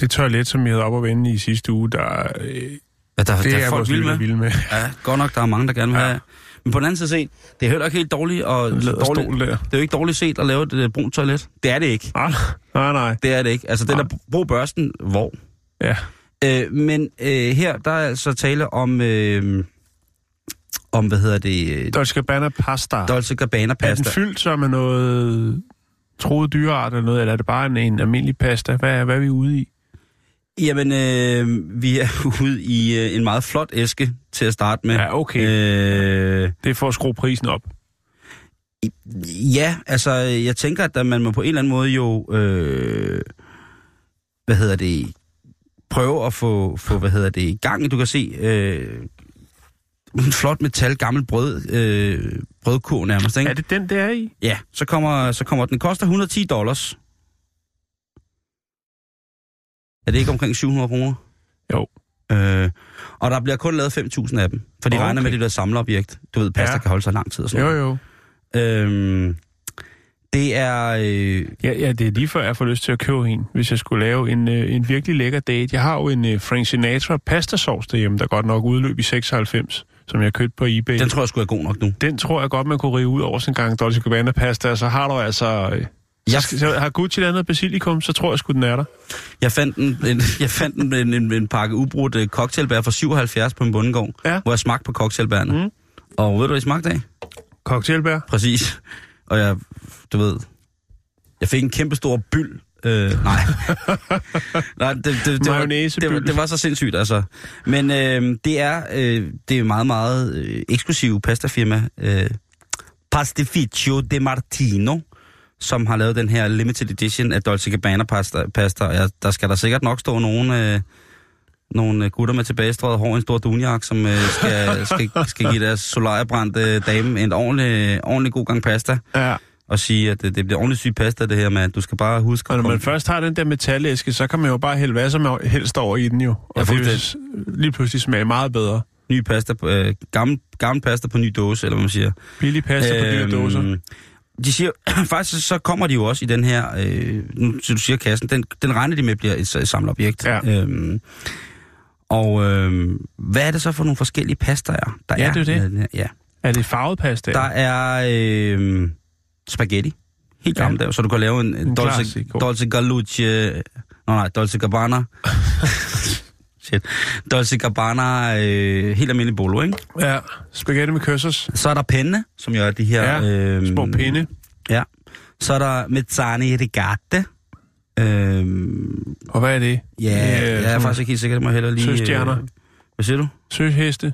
det toilet, som jeg havde op og vende i sidste uge, der, øh, Ja, der, det der er folk vilde med. vilde med. Ja, godt nok, der er mange, der gerne vil Ja. have. Men på den anden side set, det er heller ikke helt dårligt, og dårligt, der. det er jo ikke dårligt set at lave et øh, brunt toilet. Det er det ikke. Nej, nej, nej. Det er det ikke. Altså, den Nej. der brug børsten, hvor? Ja. Øh, men øh, her, der er altså tale om, øh, om hvad hedder det, øh, Dolce Gabbana pasta. Dolce Gabbana Er den pasta. fyldt så med noget troet dyreart eller noget, eller er det bare en, en almindelig pasta? Hvad, er- hvad er vi ude i? Jamen, øh, vi er ude i øh, en meget flot æske til at starte med. Ja, okay. Øh, Det er for at skrue prisen op. ja, altså, jeg tænker, at man må på en eller anden måde jo, øh, hvad hedder det, prøve at få, få hvad hedder det, i gang. Du kan se øh, en flot metal, gammel brød, øh, brødkurv nærmest, ikke? Er det den, der er i? Ja, så kommer, så kommer den koster 110 dollars. Er det ikke omkring 700 kroner? Jo. Øh, og der bliver kun lavet 5.000 af dem, for de Okay. regner med, at det bliver samleobjekt. Du ved, pasta Ja. kan holde sig lang tid og sådan Jo, jo. Øhm, det er... Øh, Ja, ja, det er lige før, jeg får lyst til at købe en, hvis jeg skulle lave en, øh, en virkelig lækker date. Jeg har jo en øh, Frank Sinatra pastasauce derhjemme, der godt nok udløb i 96, som jeg købte på eBay. den tror jeg sgu er god nok nu. den tror jeg godt, man kunne rive ud over en gang Dolce Gabbana pasta, og så har du altså... Øh, Jeg, så, har Gucci lavet noget basilikum, så tror jeg sgu, den er der. jeg fandt, en, en, jeg fandt en, en, en, en pakke ubrudt øh, cocktailbær for 77 på en bundegård, Ja. hvor jeg smagte på cocktailbærne. Mm. Og ved du, hvad de smagte af? Cocktailbær. Præcis. Og jeg, du ved, jeg fik en kæmpe stor byld. Øh, nej. nej, det, det, det, var, det, var, det var så sindssygt, altså. Men øh, det er øh, det er meget, meget øh, eksklusiv pastafirma. Øh, Pastificio de Martino, som har lavet den her limited edition af Dolce Gabbana pasta. pasta. Jeg, der skal der sikkert nok stå nogle, øh, nogle gutter med tilbagestrøget hår i en stor dunjak, som øh, skal, skal, skal give deres solariebrændte dame en ordentlig, ordentlig god gang pasta Ja, og sige, at det, det bliver ordentligt sygt pasta, det her, mand. Du skal bare huske... og når man først har den der metalæske, så kan man jo bare hælde hvad som helst over i den jo. Ja, Og det vil lige pludselig smage meget bedre. Ny pasta, på, øh, gammel, gammel pasta på ny dåse, eller hvad man siger. Billig pasta på dyre dåser. De siger, faktisk så kommer de jo også i den her, øh, nu så du siger kassen, den, den regner de med bliver et, et samleobjekt. Ja. Øhm, og øh, hvad er det så for nogle forskellige pastaer, der Ja, er? det er det. her? Ja. Er det farvet pasta? Der er øh, spaghetti. Helt Ja. gammel der, så du kan lave en, en Dolce. Dolce Galucci... Nå nej, Dolce Gabbana. Shit. Dolce Gabbana, øh, helt almindelig bolo, ikke? Ja, spaghetti med køssers. Så er der penne, som jo er de her... Ja, øhm, Små pinde. Ja. Så er der mezzani rigate. Øhm, Og hvad er det? ja, jeg er faktisk ikke helt sikker, det må jeg heller lige... søstjerner. Øh, hvad siger du? Søheste.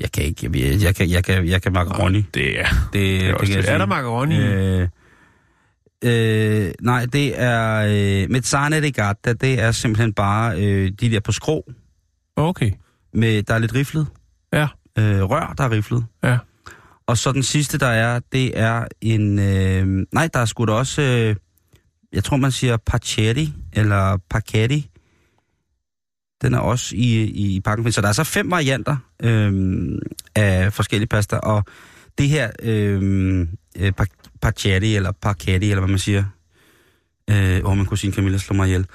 Jeg kan ikke, jeg, jeg, kan, jeg, kan, jeg kan macaroni. Det er... Det, Det er, jeg det. er der macaroni? Øh, øh, nej, det er... Øh, mezzane rigata, det er simpelthen bare øh, de der på skrå. Okay. Med, der er lidt riflet. Ja. Øh, rør, der er riflet. Ja. Og så den sidste, der er, det er en... Øh, nej, der er sgu da også... Øh, jeg tror, man siger pachetti, eller pachetti. Den er også i, i, pakken. Så der er så fem varianter øh, af forskellige pasta, og det her øh, øh, pachetti, eller pachetti, eller hvad man siger. Øh, åh, min kusine Camilla slår mig ihjel.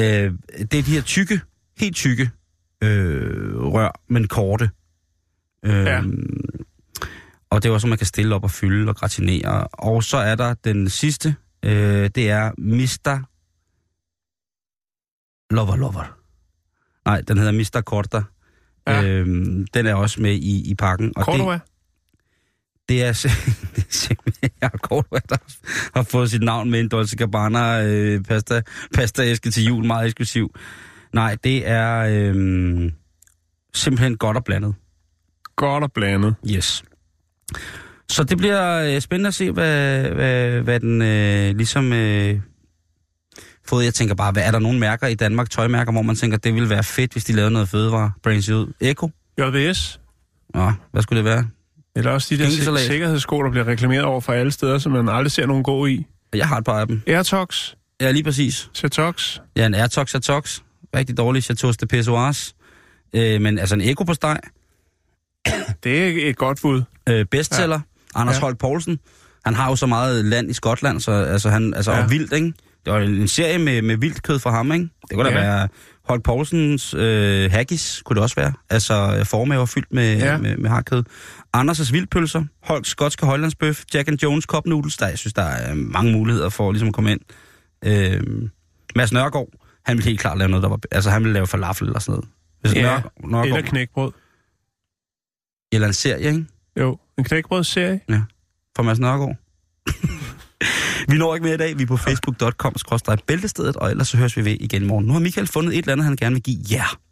Øh, det er de her tykke, helt tykke øh, rør, men korte. Øh, Ja. Og det er også, man kan stille op og fylde og gratinere. Og så er der den sidste, øh, det er Mr. Lover Lover. Nej, den hedder Mr. Corta. Ja. Øhm, den er også med i, i pakken. Og Cordova? det, det er, det er simpelthen ja, Cordova, der har fået sit navn med en Dolce Gabbana øh, pasta, pastaæske til jul, meget eksklusiv. Nej, det er øh, simpelthen godt og blandet. Godt og blandet. Yes. Så det bliver øh, spændende at se, hvad, hvad, hvad den øh, ligesom øh, fået. Jeg tænker bare, hvad er der nogle mærker i Danmark, tøjmærker, hvor man tænker, det ville være fedt, hvis de lavede noget fødevare, brands ud. Eko? JVS? Nå, hvad skulle det være? Eller også de der Skinkesalat. sik- sikkerhedssko, der bliver reklameret over for alle steder, som man aldrig ser nogen gå i. Jeg har et par af dem. Airtox, Ja, lige præcis. Setox. Ja, en Airtox Airtox. Rigtig dårlig Chateau de Pessoas. Øh, men altså en Eko på steg. Det er et godt bud. Øh, bestseller. Ja. Anders Ja. Holt Poulsen. Han har jo så meget land i Skotland, så altså han, altså Ja. ja. og vildt, ikke? Det var en serie med, med vildt kød fra ham, ikke? Det kunne da Ja. være Holk Poulsens øh, haggis, kunne det også være. Altså formaver fyldt med, Ja. ja. med, med harkød. Anders' vildpølser, Holks skotske højlandsbøf, Jack and Jones cup noodles. Der, jeg synes, der er mange muligheder for ligesom at komme ind. Øh, Mads Nørgaard, han ville helt klart lave noget, der var... Altså, han ville lave falafel eller sådan noget. Hvis Ja, Nør- Nørgaard, Eller knækbrød. eller en serie, ikke? Jo, en knækbrødsserie. fra Mads Nørgaard. vi når ikke mere i dag. Vi er på facebook.com-bæltestedet, og ellers så høres vi ved igen i morgen. Nu har Michael fundet et eller andet, han gerne vil give jer.